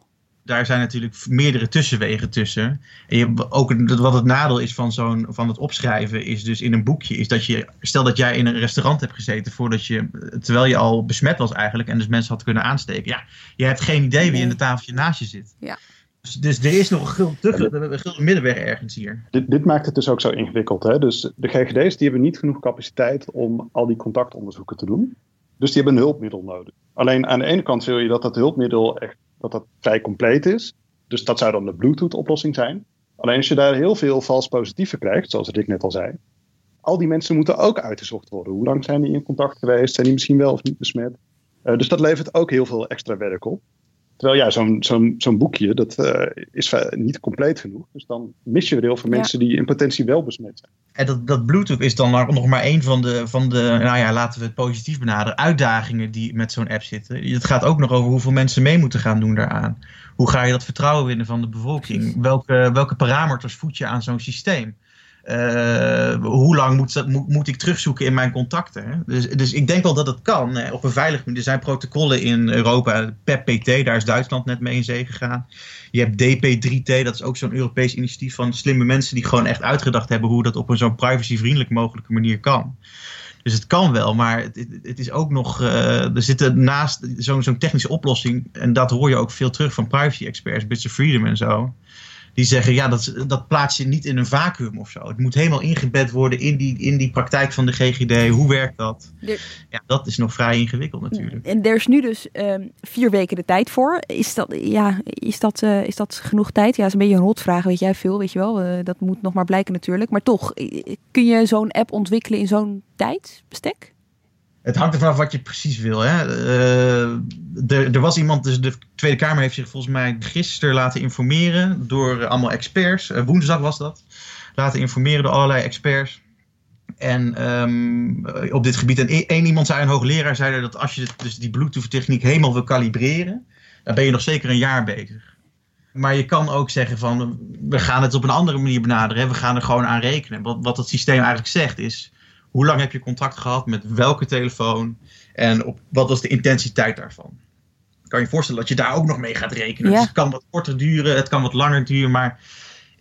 Daar zijn natuurlijk meerdere tussenwegen tussen. En je, ook wat het nadeel is van, zo'n, van het opschrijven, is dus in een boekje, is dat je, stel dat jij in een restaurant hebt gezeten voordat je, terwijl je al besmet was eigenlijk, en dus mensen had kunnen aansteken. Ja, je hebt geen idee wie in de tafeltje naast je zit. Ja. Dus, dus er is nog een gulden, te- een gulden middenweg ergens hier. Dit, dit maakt het dus ook zo ingewikkeld. Hè? Dus de GGD's die hebben niet genoeg capaciteit om al die contactonderzoeken te doen. Dus die hebben een hulpmiddel nodig. Alleen aan de ene kant wil je dat dat hulpmiddel echt dat dat vrij compleet is. Dus dat zou dan de Bluetooth-oplossing zijn. Alleen als je daar heel veel vals positieven krijgt, zoals Rick net al zei. Al die mensen moeten ook uitgezocht worden. Hoe lang zijn die in contact geweest? Zijn die misschien wel of niet besmet? Eh, dus dat levert ook heel veel extra werk op. Terwijl ja, zo'n zo'n zo'n boekje, dat eh, is niet compleet genoeg. Dus dan mis je weer heel veel Ja. mensen die in potentie wel besmet zijn. En dat, dat Bluetooth is dan nog nog maar één van de, van de, nou ja, laten we het positief benaderen, uitdagingen die met zo'n app zitten. Het gaat ook nog over hoeveel mensen mee moeten gaan doen daaraan. Hoe ga je dat vertrouwen winnen van de bevolking? Welke, welke parameters voed je aan zo'n systeem? Eh, hoe lang moet, dat- moet, ik terugzoeken in mijn contacten? Hè? Dus, dus ik denk wel dat het kan. hè, op een veilige manier. Er zijn protocollen in Europa. PEPPT, daar is Duitsland net mee in zee gegaan. Je hebt DP3T, dat is ook zo'n Europees initiatief van slimme mensen die gewoon echt uitgedacht hebben hoe dat op een zo privacyvriendelijk mogelijke manier kan. Dus het kan wel, maar het is ook nog. eh, er zitten naast zo'n zo'n technische oplossing, en dat hoor je ook veel terug van privacy experts, Bits of Freedom en zo. Die zeggen, ja, dat, dat plaats je niet in een vacuüm of zo. Het moet helemaal ingebed worden in die, in die praktijk van de GGD. Hoe werkt dat? Er- Ja, dat is nog vrij ingewikkeld natuurlijk. En er is nu dus ehm, vier weken de tijd voor. Is dat, ja, is dat, eh, is dat genoeg tijd? Ja, dat is een beetje een rotvraag, weet jij veel, weet je wel. Eh, dat moet nog maar blijken natuurlijk. Maar toch, kun je zo'n app ontwikkelen in zo'n tijdsbestek? Het hangt ervan af wat je precies wil. Hè? Eh, er, was iemand, dus de Tweede Kamer heeft zich volgens mij gisteren laten informeren door allemaal experts. Eh, woensdag was dat. Laten informeren door allerlei experts. En ehm, eh, op dit gebied. En e- één iemand zei, een hoogleraar, zei dat als je dus die Bluetooth-techniek helemaal wil kalibreren, dan ben je nog zeker een jaar bezig. Maar je kan ook zeggen van, we gaan het op een andere manier benaderen. We gaan er gewoon aan rekenen. Wat, wat het systeem eigenlijk zegt is, hoe lang heb je contact gehad met welke telefoon en op, wat was de intensiteit daarvan? Kan je voorstellen dat je daar ook nog mee gaat rekenen? Ja. Dus het kan wat korter duren, het kan wat langer duren, maar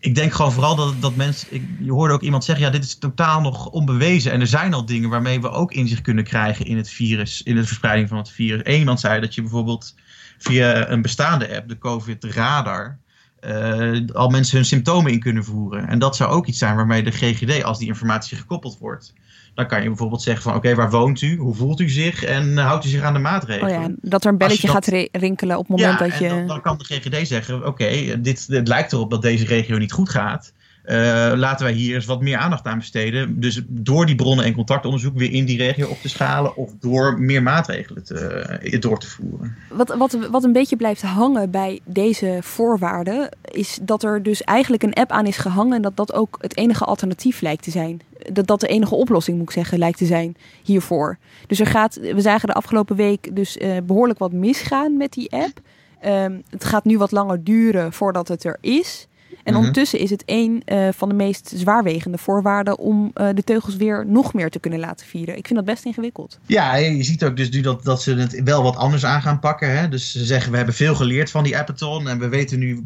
ik denk gewoon vooral dat, dat mensen. Ik, je hoorde ook iemand zeggen: ja, dit is totaal nog onbewezen. En er zijn al dingen waarmee we ook inzicht kunnen krijgen in het virus, in de verspreiding van het virus. Eén iemand zei dat je bijvoorbeeld via een bestaande app, de COVID Radar, eh, al mensen hun symptomen in kunnen voeren. En dat zou ook iets zijn waarmee de GGD, als die informatie gekoppeld wordt, dan kan je bijvoorbeeld zeggen van oké, waar woont u? Hoe voelt u zich? En eh, houdt u zich aan de maatregelen? Oh ja, dat er een belletje dat- gaat rinkelen op het moment ja, dat je... dan, dan kan de GGD zeggen: Oké, dit het lijkt erop dat deze regio niet goed gaat. Eh, laten wij hier eens wat meer aandacht aan besteden. Dus door die bronnen- en contactonderzoek weer in die regio op te schalen. of door meer maatregelen te, eh, door te voeren. Wat, wat, wat een beetje blijft hangen bij deze voorwaarden, is dat er dus eigenlijk een app aan is gehangen en dat dat ook het enige alternatief lijkt te zijn. Dat dat de enige oplossing, moet ik zeggen, lijkt te zijn hiervoor. Dus er gaat, we zagen de afgelopen week dus eh, behoorlijk wat misgaan met die app. Ehm, het gaat nu wat langer duren voordat het er is. En Mhm. ondertussen is het een eh, van de meest zwaarwegende voorwaarden om eh, de teugels weer nog meer te kunnen laten vieren. Ik vind dat best ingewikkeld. Ja, je ziet ook dus nu dat, dat ze het wel wat anders aan gaan pakken. Hè? Dus ze zeggen, we hebben veel geleerd van die Appathon. En we weten nu,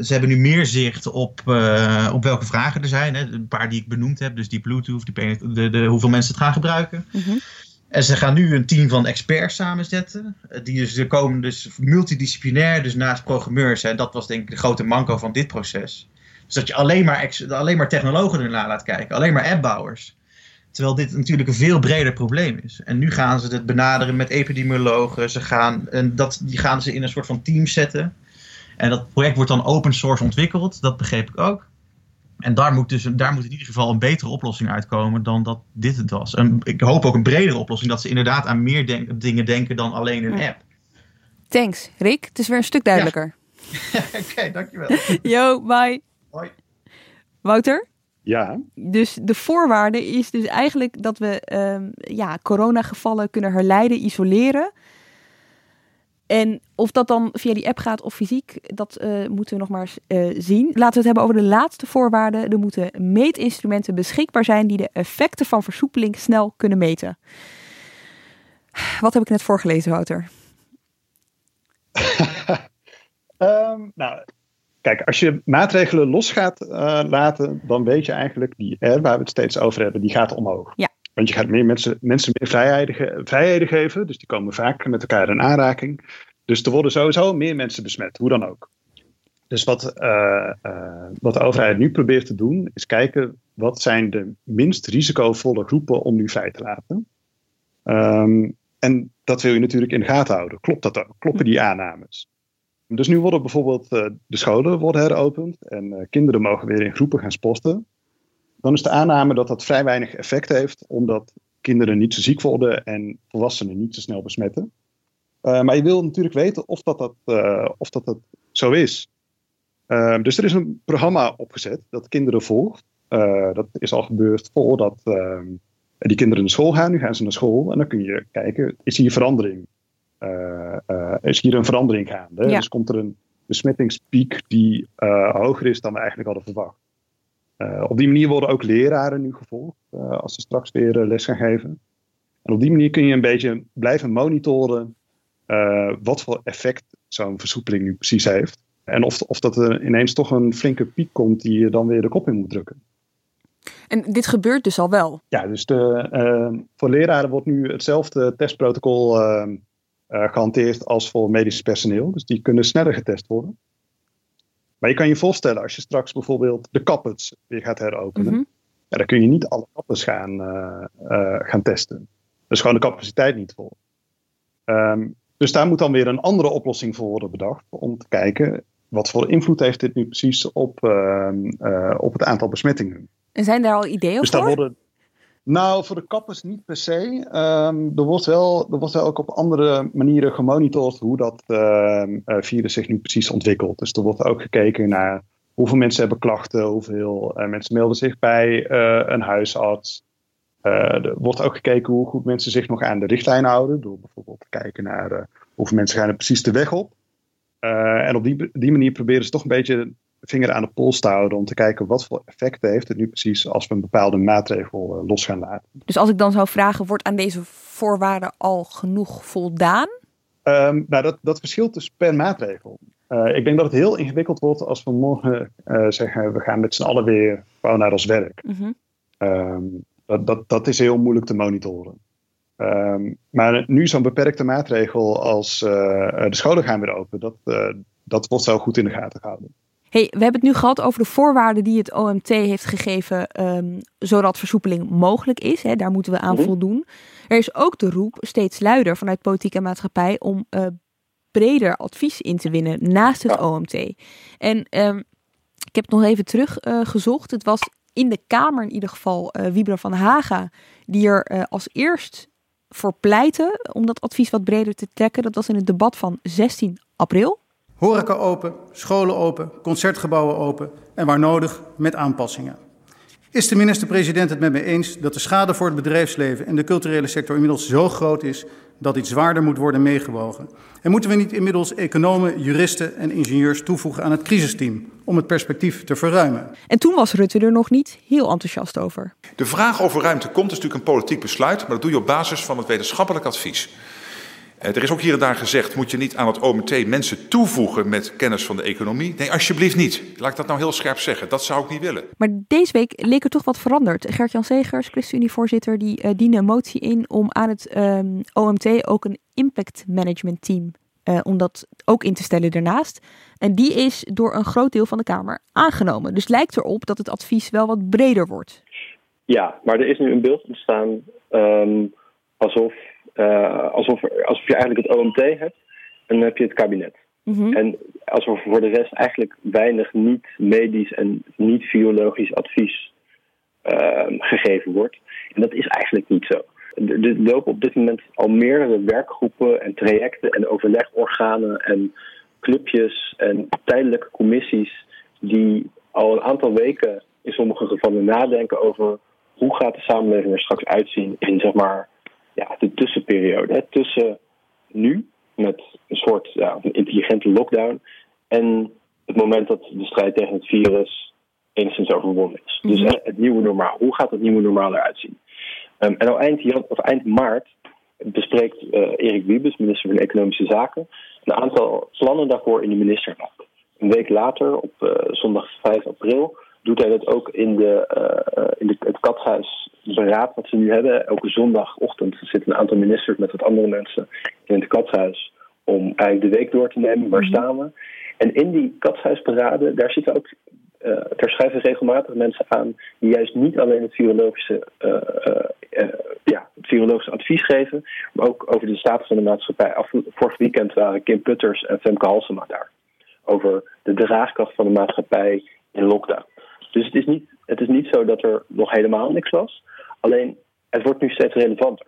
ze hebben nu meer zicht op, eh, op welke vragen er zijn. Hè? Een paar die ik benoemd heb. Dus die Bluetooth, die, de, de, hoeveel mensen het gaan gebruiken. En ze gaan nu een team van experts samenzetten. eh, Die dus, er komen dus multidisciplinair, dus naast programmeurs. Hè, dat was denk ik de grote manco van dit proces. Dus dat je alleen maar, alleen maar technologen ernaar laat kijken. Alleen maar appbouwers. Terwijl dit natuurlijk een veel breder probleem is. En nu gaan ze het benaderen met epidemiologen. Ze gaan, en dat, die gaan ze in een soort van team zetten. En dat project wordt dan open source ontwikkeld. Dat begreep ik ook. En daar moet, dus, daar moet in ieder geval een betere oplossing uitkomen dan dat dit het was. En ik hoop ook een bredere oplossing. Dat ze inderdaad aan meer denk- dingen denken dan alleen een app. Thanks, Rick. Het is weer een stuk duidelijker. [LAUGHS] Oké, dankjewel. [LAUGHS] Yo, bye. Hoi. Wouter? Ja, Dus de voorwaarde is dus eigenlijk dat we ehm, ja, coronagevallen kunnen herleiden, isoleren. En of dat dan via die app gaat of fysiek, dat eh, moeten we nog maar eens eh, zien. Laten we het hebben over de laatste voorwaarde. Er moeten meetinstrumenten beschikbaar zijn die de effecten van versoepeling snel kunnen meten. Wat heb ik net voorgelezen, Wouter? um, [LAUGHS] nou, kijk, als je maatregelen los gaat uh, laten, dan weet je eigenlijk die R waar we het steeds over hebben, die gaat omhoog. Ja. Want je gaat meer mensen, mensen meer vrijheden, ge vrijheden geven, dus die komen vaker met elkaar in aanraking. Dus er worden sowieso meer mensen besmet, hoe dan ook. Dus wat, uh, uh, wat de overheid nu probeert te doen, is kijken wat zijn de minst risicovolle groepen om nu vrij te laten. Um, en dat wil je natuurlijk in de gaten houden. Klopt dat ook? Kloppen die aannames? Dus nu worden bijvoorbeeld uh, de scholen worden heropend en kinderen mogen weer in groepen gaan sporten. Dan is de aanname dat dat vrij weinig effect heeft, omdat kinderen niet zo ziek worden en volwassenen niet zo snel besmetten. maar je wil natuurlijk weten of dat, dat, of dat, dat zo is. Uh, dus er is een programma opgezet dat kinderen volgt. Uh, dat is al gebeurd voordat uh, die kinderen naar school gaan. Nu gaan ze naar school en dan kun je kijken, is hier verandering? is hier een verandering gaande? Ja. Dus komt er een besmettingspiek die hoger is dan we eigenlijk hadden verwacht. Op die manier worden ook leraren nu gevolgd als ze straks weer les gaan geven. En op die manier kun je een beetje blijven monitoren wat voor effect zo'n versoepeling nu precies heeft. En of, of dat er ineens toch een flinke piek komt die je dan weer de kop in moet drukken. En dit gebeurt dus al wel? Ja, dus de, voor leraren wordt nu hetzelfde testprotocol gehanteerd als voor medisch personeel. Dus die kunnen sneller getest worden. Maar je kan je voorstellen, als je straks bijvoorbeeld de kappers weer gaat heropenen, mm -hmm. ja, dan kun je niet alle kappers gaan, gaan testen. Dus gewoon de capaciteit niet vol. Um, dus daar moet dan weer een andere oplossing voor worden bedacht. Om te kijken, wat voor invloed heeft dit nu precies op, uh, uh, op het aantal besmettingen? En zijn daar al ideeën dus voor? Daar worden, nou, voor de kappers niet per se. Um, er, wordt wel, er wordt wel ook op andere manieren gemonitord hoe dat uh, virus zich nu precies ontwikkelt. Dus er wordt ook gekeken naar hoeveel mensen hebben klachten, hoeveel mensen melden zich bij een huisarts. er wordt ook gekeken hoe goed mensen zich nog aan de richtlijn houden. Door bijvoorbeeld te kijken naar hoeveel mensen gaan er precies de weg op. En op die, die manier proberen ze toch een beetje vinger aan de pols te houden om te kijken wat voor effect heeft het nu precies als we een bepaalde maatregel uh, los gaan laten. Dus als ik dan zou vragen, wordt aan deze voorwaarden al genoeg voldaan? Um, nou, dat, dat verschilt dus per maatregel. Uh, ik denk dat het heel ingewikkeld wordt als we morgen zeggen we gaan met z'n allen weer gewoon naar ons werk. Mm -hmm. um, dat, dat, dat is heel moeilijk te monitoren. Um, maar nu zo'n beperkte maatregel als uh, de scholen gaan weer open, dat, dat wordt zo goed in de gaten gehouden. Hey, we hebben het nu gehad over de voorwaarden die het OMT heeft gegeven, um, zodat versoepeling mogelijk is. Hè, daar moeten we aan mm-hmm. voldoen. Er is ook de roep, steeds luider vanuit politiek en maatschappij, om uh, breder advies in te winnen naast het ja. OMT. En um, ik heb het nog even teruggezocht. het was in de Kamer in ieder geval Wiebren van Haga die er als eerst voor pleiten om dat advies wat breder te trekken. Dat was in het debat van 16 april. Horeca open, scholen open, concertgebouwen open en waar nodig met aanpassingen. Is de minister-president het met me eens dat de schade voor het bedrijfsleven en de culturele sector inmiddels zo groot is dat iets zwaarder moet worden meegewogen? En moeten we niet inmiddels economen, juristen en ingenieurs toevoegen aan het crisisteam om het perspectief te verruimen? En toen was Rutte er nog niet heel enthousiast over. De vraag of er ruimte komt is natuurlijk een politiek besluit, maar dat doe je op basis van het wetenschappelijk advies. Er is ook hier en daar gezegd, moet je niet aan het OMT mensen toevoegen met kennis van de economie? Nee, alsjeblieft niet. Laat ik dat nou heel scherp zeggen. Dat zou ik niet willen. Maar deze week leek er toch wat veranderd. Gert-Jan Segers, ChristenUnie-voorzitter, die uh, diende een motie in om aan het um, OMT ook een impact management team uh, om dat ook in te stellen daarnaast. En die is door een groot deel van de Kamer aangenomen. Dus lijkt erop dat het advies wel wat breder wordt. Ja, maar er is nu een beeld ontstaan um, alsof alsof, alsof je eigenlijk het OMT hebt en dan heb je het kabinet. Mm-hmm. En alsof voor de rest eigenlijk weinig niet-medisch en niet-biologisch advies uh, gegeven wordt. En dat is eigenlijk niet zo. Er lopen op dit moment al meerdere werkgroepen en trajecten en overlegorganen en clubjes en tijdelijke commissies die al een aantal weken in sommige gevallen nadenken over hoe gaat de samenleving er straks uitzien in zeg maar ja, de tussenperiode. Hè, tussen nu, met een soort ja, een intelligente lockdown, en het moment dat de strijd tegen het virus enigszins overwonnen is. Dus het nieuwe normaal. Hoe gaat het nieuwe normaal eruit zien? Um, en al eind, of eind maart bespreekt uh, Erik Wiebes, minister van Economische Zaken, een aantal plannen daarvoor in de ministerraad. Een week later, op uh, zondag 5 april, doet hij dat ook in, de, uh, in de, het katshuisberaad wat ze nu hebben. Elke zondagochtend zitten een aantal ministers met wat andere mensen in het katshuis om eigenlijk de week door te nemen. Waar mhm. staan we? En in die katshuisberaden, daar zitten ook uh, er schrijven regelmatig mensen aan die juist niet alleen het virologische, uh, ja, het virologische advies geven, maar ook over de status van de maatschappij. Af, vorig weekend waren Kim Putters en Femke Halsema daar. Over de draagkracht van de maatschappij in lockdown. Dus het is, niet, het is niet zo dat er nog helemaal niks was. Alleen het wordt nu steeds relevanter.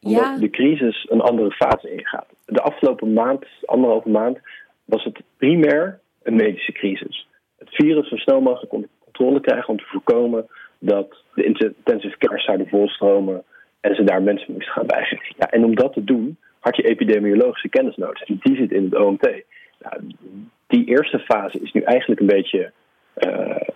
Omdat ja. de crisis een andere fase ingaat. De afgelopen maand, anderhalve maand, was het primair een medische crisis het virus zo snel mogelijk onder controle krijgen om te voorkomen dat de intensive care zouden volstromen en ze daar mensen moesten gaan weigeren. Ja, en om dat te doen had je epidemiologische kennis nodig en die zit in het OMT. Nou, die eerste fase is nu eigenlijk een beetje,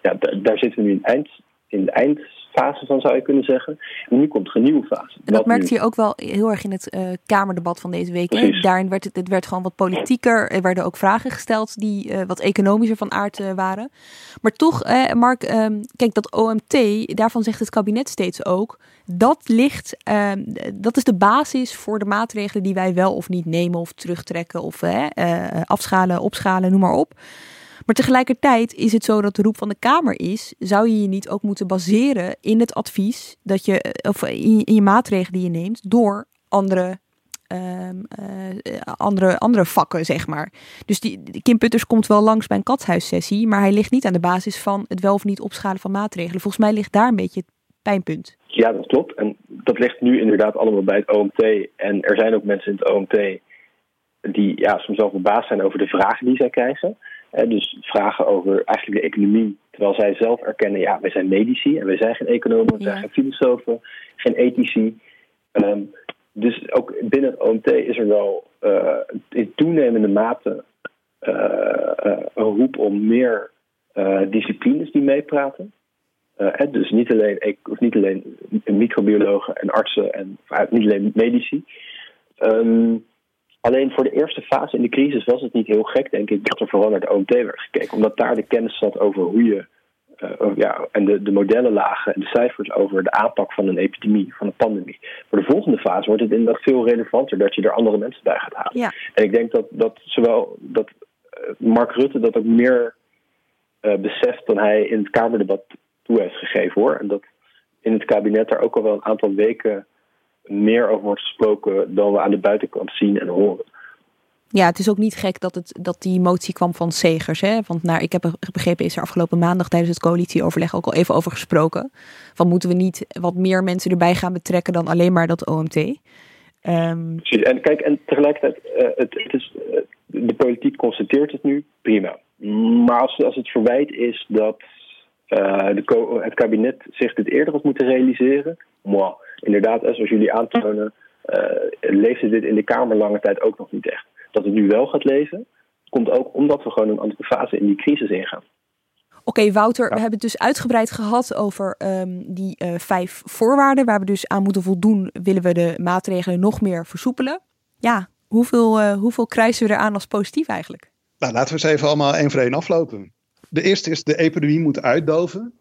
ja, daar zitten we nu in, eind, in de eind fase van, zou je kunnen zeggen. En nu komt er een nieuwe fase. En dat merkte je ook wel heel erg in het uh, Kamerdebat van deze week. Daarin werd het, het werd gewoon wat politieker. Er werden ook vragen gesteld die uh, wat economischer van aard waren. Maar toch, Mark, um, kijk, dat OMT, daarvan zegt het kabinet steeds ook. Dat ligt, ehm, dat is de basis voor de maatregelen die wij wel of niet nemen of terugtrekken of afschalen, opschalen, noem maar op. Maar tegelijkertijd is het zo dat de roep van de Kamer is: zou je je niet ook moeten baseren in het advies dat je, eh, of in, je maatregelen die je neemt, door andere Um, uh, andere, andere vakken, zeg maar. Dus die, Kim Putters komt wel langs bij een katshuissessie, maar hij ligt niet aan de basis van het wel of niet opschalen van maatregelen. Volgens mij ligt daar een beetje het pijnpunt. Ja, dat klopt. En dat ligt nu inderdaad allemaal bij het OMT. En er zijn ook mensen in het OMT die ja, soms wel verbaasd zijn over de vragen die zij krijgen dus vragen over eigenlijk de economie. Terwijl zij zelf erkennen, ja, wij zijn medici en wij zijn geen economen, wij zijn geen filosofen, geen ethici. Ehm, dus ook binnen het OMT is er wel uh, in toenemende mate uh, uh, een roep om meer disciplines die meepraten. dus niet alleen, of niet alleen microbiologen en artsen en niet alleen medici. Um, Alleen voor de eerste fase in de crisis was het niet heel gek, denk ik, dat er vooral naar de OMT werd gekeken. Omdat daar de kennis zat over hoe je. Uh, ja, en de, de modellen lagen en de cijfers over de aanpak van een epidemie, van een pandemie. Voor de volgende fase wordt het inderdaad veel relevanter dat je er andere mensen bij gaat halen. Ja. En ik denk dat, dat zowel dat eh, Mark Rutte dat ook meer uh, beseft dan hij in het Kamerdebat toe heeft gegeven hoor. En dat in het kabinet daar ook al wel een aantal weken meer over wordt gesproken dan we aan de buitenkant zien en horen. Ja, het is ook niet gek dat, het, dat die motie kwam van Segers. Hè? Want naar, ik heb begrepen, is er afgelopen maandag tijdens het coalitieoverleg ook al even over gesproken. Van moeten we niet wat meer mensen erbij gaan betrekken dan alleen maar dat OMT? Um... Ehm, Precies. En kijk, en tegelijkertijd, uh, het, het is, uh, de politiek constateert het nu, prima. Maar als, als het verwijt is dat uh, de, het kabinet zich dit eerder had moeten realiseren, moi, inderdaad, zoals jullie aantonen, uh, leefde dit in de Kamer lange tijd ook nog niet echt. Dat het nu wel gaat leven, komt ook omdat we gewoon een andere fase in die crisis ingaan. Oké, Wouter, we hebben het dus uitgebreid gehad over um, die uh, vijf voorwaarden waar we dus aan moeten voldoen, willen we de maatregelen nog meer versoepelen. Ja, hoeveel, uh, hoeveel kruisen we eraan als positief eigenlijk? Nou, laten we eens even allemaal één voor één aflopen. De eerste is de epidemie moet uitdoven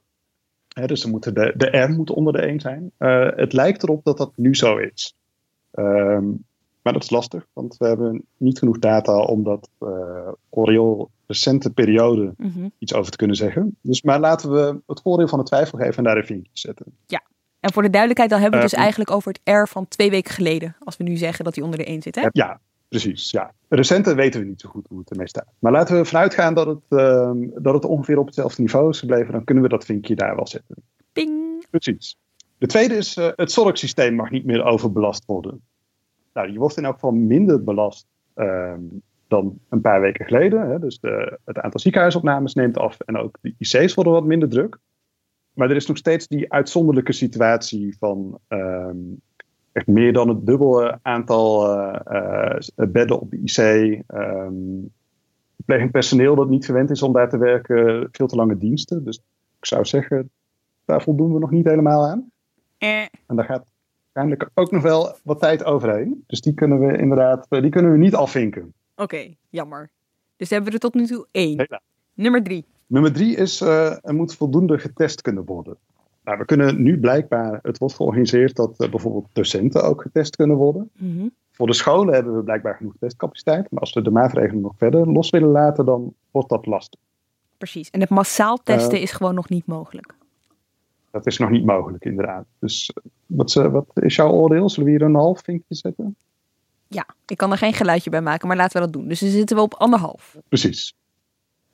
dus de, de R moet onder de 1 zijn. Uh, het lijkt erop dat dat nu zo is. Um, maar dat is lastig, want we hebben niet genoeg data om dat uh, voor recente periode mm -hmm. iets over te kunnen zeggen. Dus maar laten we het voordeel van de twijfel geven en daar een vinkje zetten. Ja, en voor de duidelijkheid, dan hebben we het uh, dus eigenlijk over het R van twee weken geleden. Als we nu zeggen dat hij onder de 1 zit, hè? Ja, Precies, ja. Recente weten we niet zo goed hoe het ermee staat. Maar laten we vanuit gaan dat het, uh, dat het ongeveer op hetzelfde niveau is gebleven. Dan kunnen we dat vinkje daar wel zetten. Ping. Precies. De tweede is, uh, het zorgsysteem mag niet meer overbelast worden. Nou, je wordt in elk geval minder belast uh, dan een paar weken geleden. Hè. Dus de, het aantal ziekenhuisopnames neemt af en ook de IC's worden wat minder druk. Maar er is nog steeds die uitzonderlijke situatie van ehm, echt meer dan het dubbele aantal uh, bedden op de IC. Um, ehm, verplegend personeel dat niet gewend is om daar te werken, veel te lange diensten. Dus ik zou zeggen, daar voldoen we nog niet helemaal aan. Eh. En daar gaat waarschijnlijk ook nog wel wat tijd overheen. Dus die kunnen we inderdaad die kunnen we niet afvinken. Oké, jammer. Dus hebben we er tot nu toe één. Nummer drie. Nummer drie is, uh, er moet voldoende getest kunnen worden. Nou, we kunnen nu blijkbaar, het wordt georganiseerd dat uh, bijvoorbeeld docenten ook getest kunnen worden. Mhm. Voor de scholen hebben we blijkbaar genoeg testcapaciteit. Maar als we de maatregelen nog verder los willen laten, dan wordt dat lastig. Precies. En het massaal testen is gewoon nog niet mogelijk. Dat is nog niet mogelijk, inderdaad. Dus wat, wat is jouw oordeel? Zullen we hier een half vinkje zetten? Ja, ik kan er geen geluidje bij maken, maar laten we dat doen. Dus dan zitten we op anderhalf. Precies.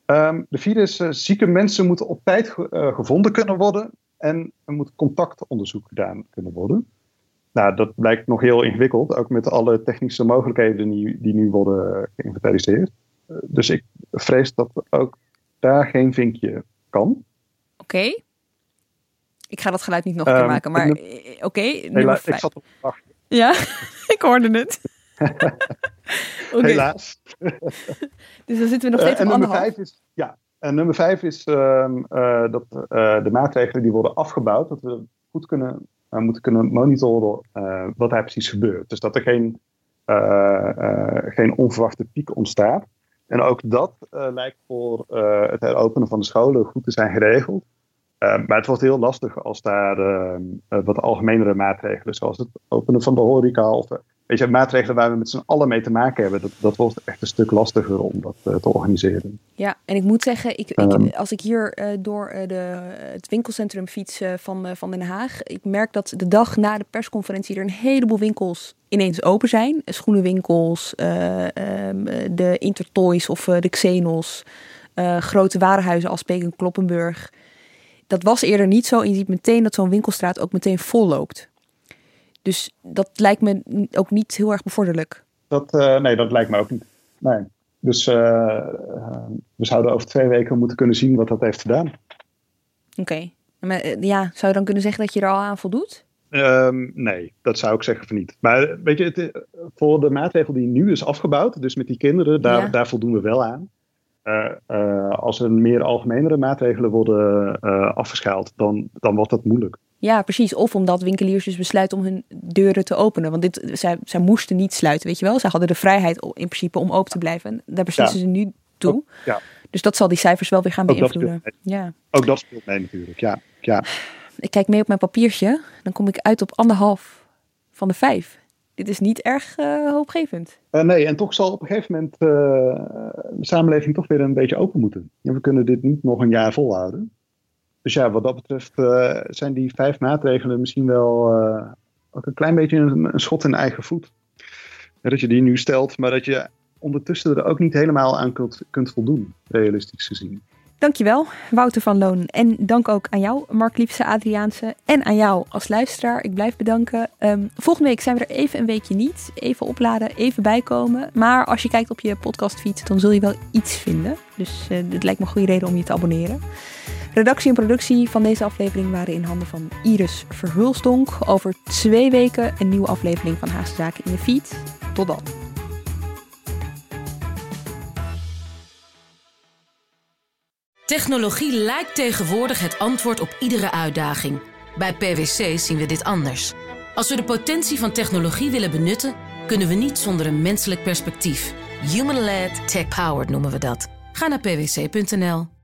Um, de vierde is, uh, zieke mensen moeten op tijd ge uh, gevonden kunnen worden en er moet contactonderzoek gedaan kunnen worden. Nou, dat blijkt nog heel ingewikkeld, ook met alle technische mogelijkheden die, die nu worden geïnventariseerd. Uh, dus ik vrees dat ook daar geen vinkje kan. Oké. Okay. Ik ga dat geluid niet nog een keer um, maken, maar oké, okay. Ik zat op. Ja, [LAUGHS] ik hoorde het. [LAUGHS] okay. Helaas. [LAUGHS] dus dan zitten we nog steeds uh, op en nummer vijf is, ja, en nummer vijf is uh, uh, dat de maatregelen die worden afgebouwd, dat we goed kunnen, moeten kunnen monitoren wat daar precies gebeurt. Dus dat er geen, geen onverwachte piek ontstaat. En ook dat lijkt voor het heropenen van de scholen goed te zijn geregeld. maar het wordt heel lastig als daar wat algemenere maatregelen, zoals het openen van de horeca of weet je, maatregelen waar we met z'n allen mee te maken hebben, dat, dat wordt echt een stuk lastiger om dat uh, te organiseren. Ja, en ik moet zeggen, ik, ik, als ik hier uh, door uh, de, het winkelcentrum fiets van, van Den Haag, ik merk dat de dag na de persconferentie er een heleboel winkels ineens open zijn. Schoenenwinkels, um, de Intertoys of de Xenos, grote warenhuizen als Peek en Kloppenburg. Dat was eerder niet zo. En je ziet meteen dat zo'n winkelstraat ook meteen vol loopt. Dus dat lijkt me ook niet heel erg bevorderlijk. Dat, uh, nee, dat lijkt me ook niet. Nee. Dus uh, we zouden over twee weken moeten kunnen zien wat dat heeft gedaan. Oké. Okay. Ja, zou je dan kunnen zeggen dat je er al aan voldoet? Um, nee, dat zou ik zeggen van niet. Maar weet je, het, voor de maatregel die nu is afgebouwd, dus met die kinderen, daar, ja. daar voldoen we wel aan. Uh, uh, als er meer algemenere maatregelen worden uh, afgeschaald, dan, dan wordt dat moeilijk. Ja, precies. Of omdat winkeliers dus besluiten om hun deuren te openen. Want dit, zij, zij moesten niet sluiten, weet je wel. Zij hadden de vrijheid in principe om open te blijven. En daar beslissen ja. ze nu toe. Ook, ja. Dus dat zal die cijfers wel weer gaan Ook beïnvloeden. Dat ja. Ook dat speelt mee natuurlijk, ja. ja. Ik kijk mee op mijn papiertje. Dan kom ik uit op anderhalf van de vijf. Dit is niet erg uh, hoopgevend. Uh, nee, en toch zal op een gegeven moment uh, de samenleving toch weer een beetje open moeten. En we kunnen dit niet nog een jaar volhouden. Dus ja, wat dat betreft uh, zijn die vijf maatregelen misschien wel uh, ook een klein beetje een, schot in eigen voet. Dat je die nu stelt, maar dat je ondertussen er ook niet helemaal aan kunt, kunt voldoen, realistisch gezien. Dankjewel, Wouter van Loon. En dank ook aan jou, Mark Liefse Adriaanse. En aan jou als luisteraar. Ik blijf bedanken. Um, volgende week zijn we er even een weekje niet. Even opladen, even bijkomen. Maar als je kijkt op je podcastfeed, dan zul je wel iets vinden. Dus uh, dit lijkt me een goede reden om je te abonneren. Redactie en productie van deze aflevering waren in handen van Iris Verhulstonk. Over twee weken een nieuwe aflevering van Haagse Zaken in de feed. Tot dan. Technologie lijkt tegenwoordig het antwoord op iedere uitdaging. Bij PwC zien we dit anders. Als we de potentie van technologie willen benutten, kunnen we niet zonder een menselijk perspectief. Human-led, tech-powered noemen we dat. Ga naar pwc.nl.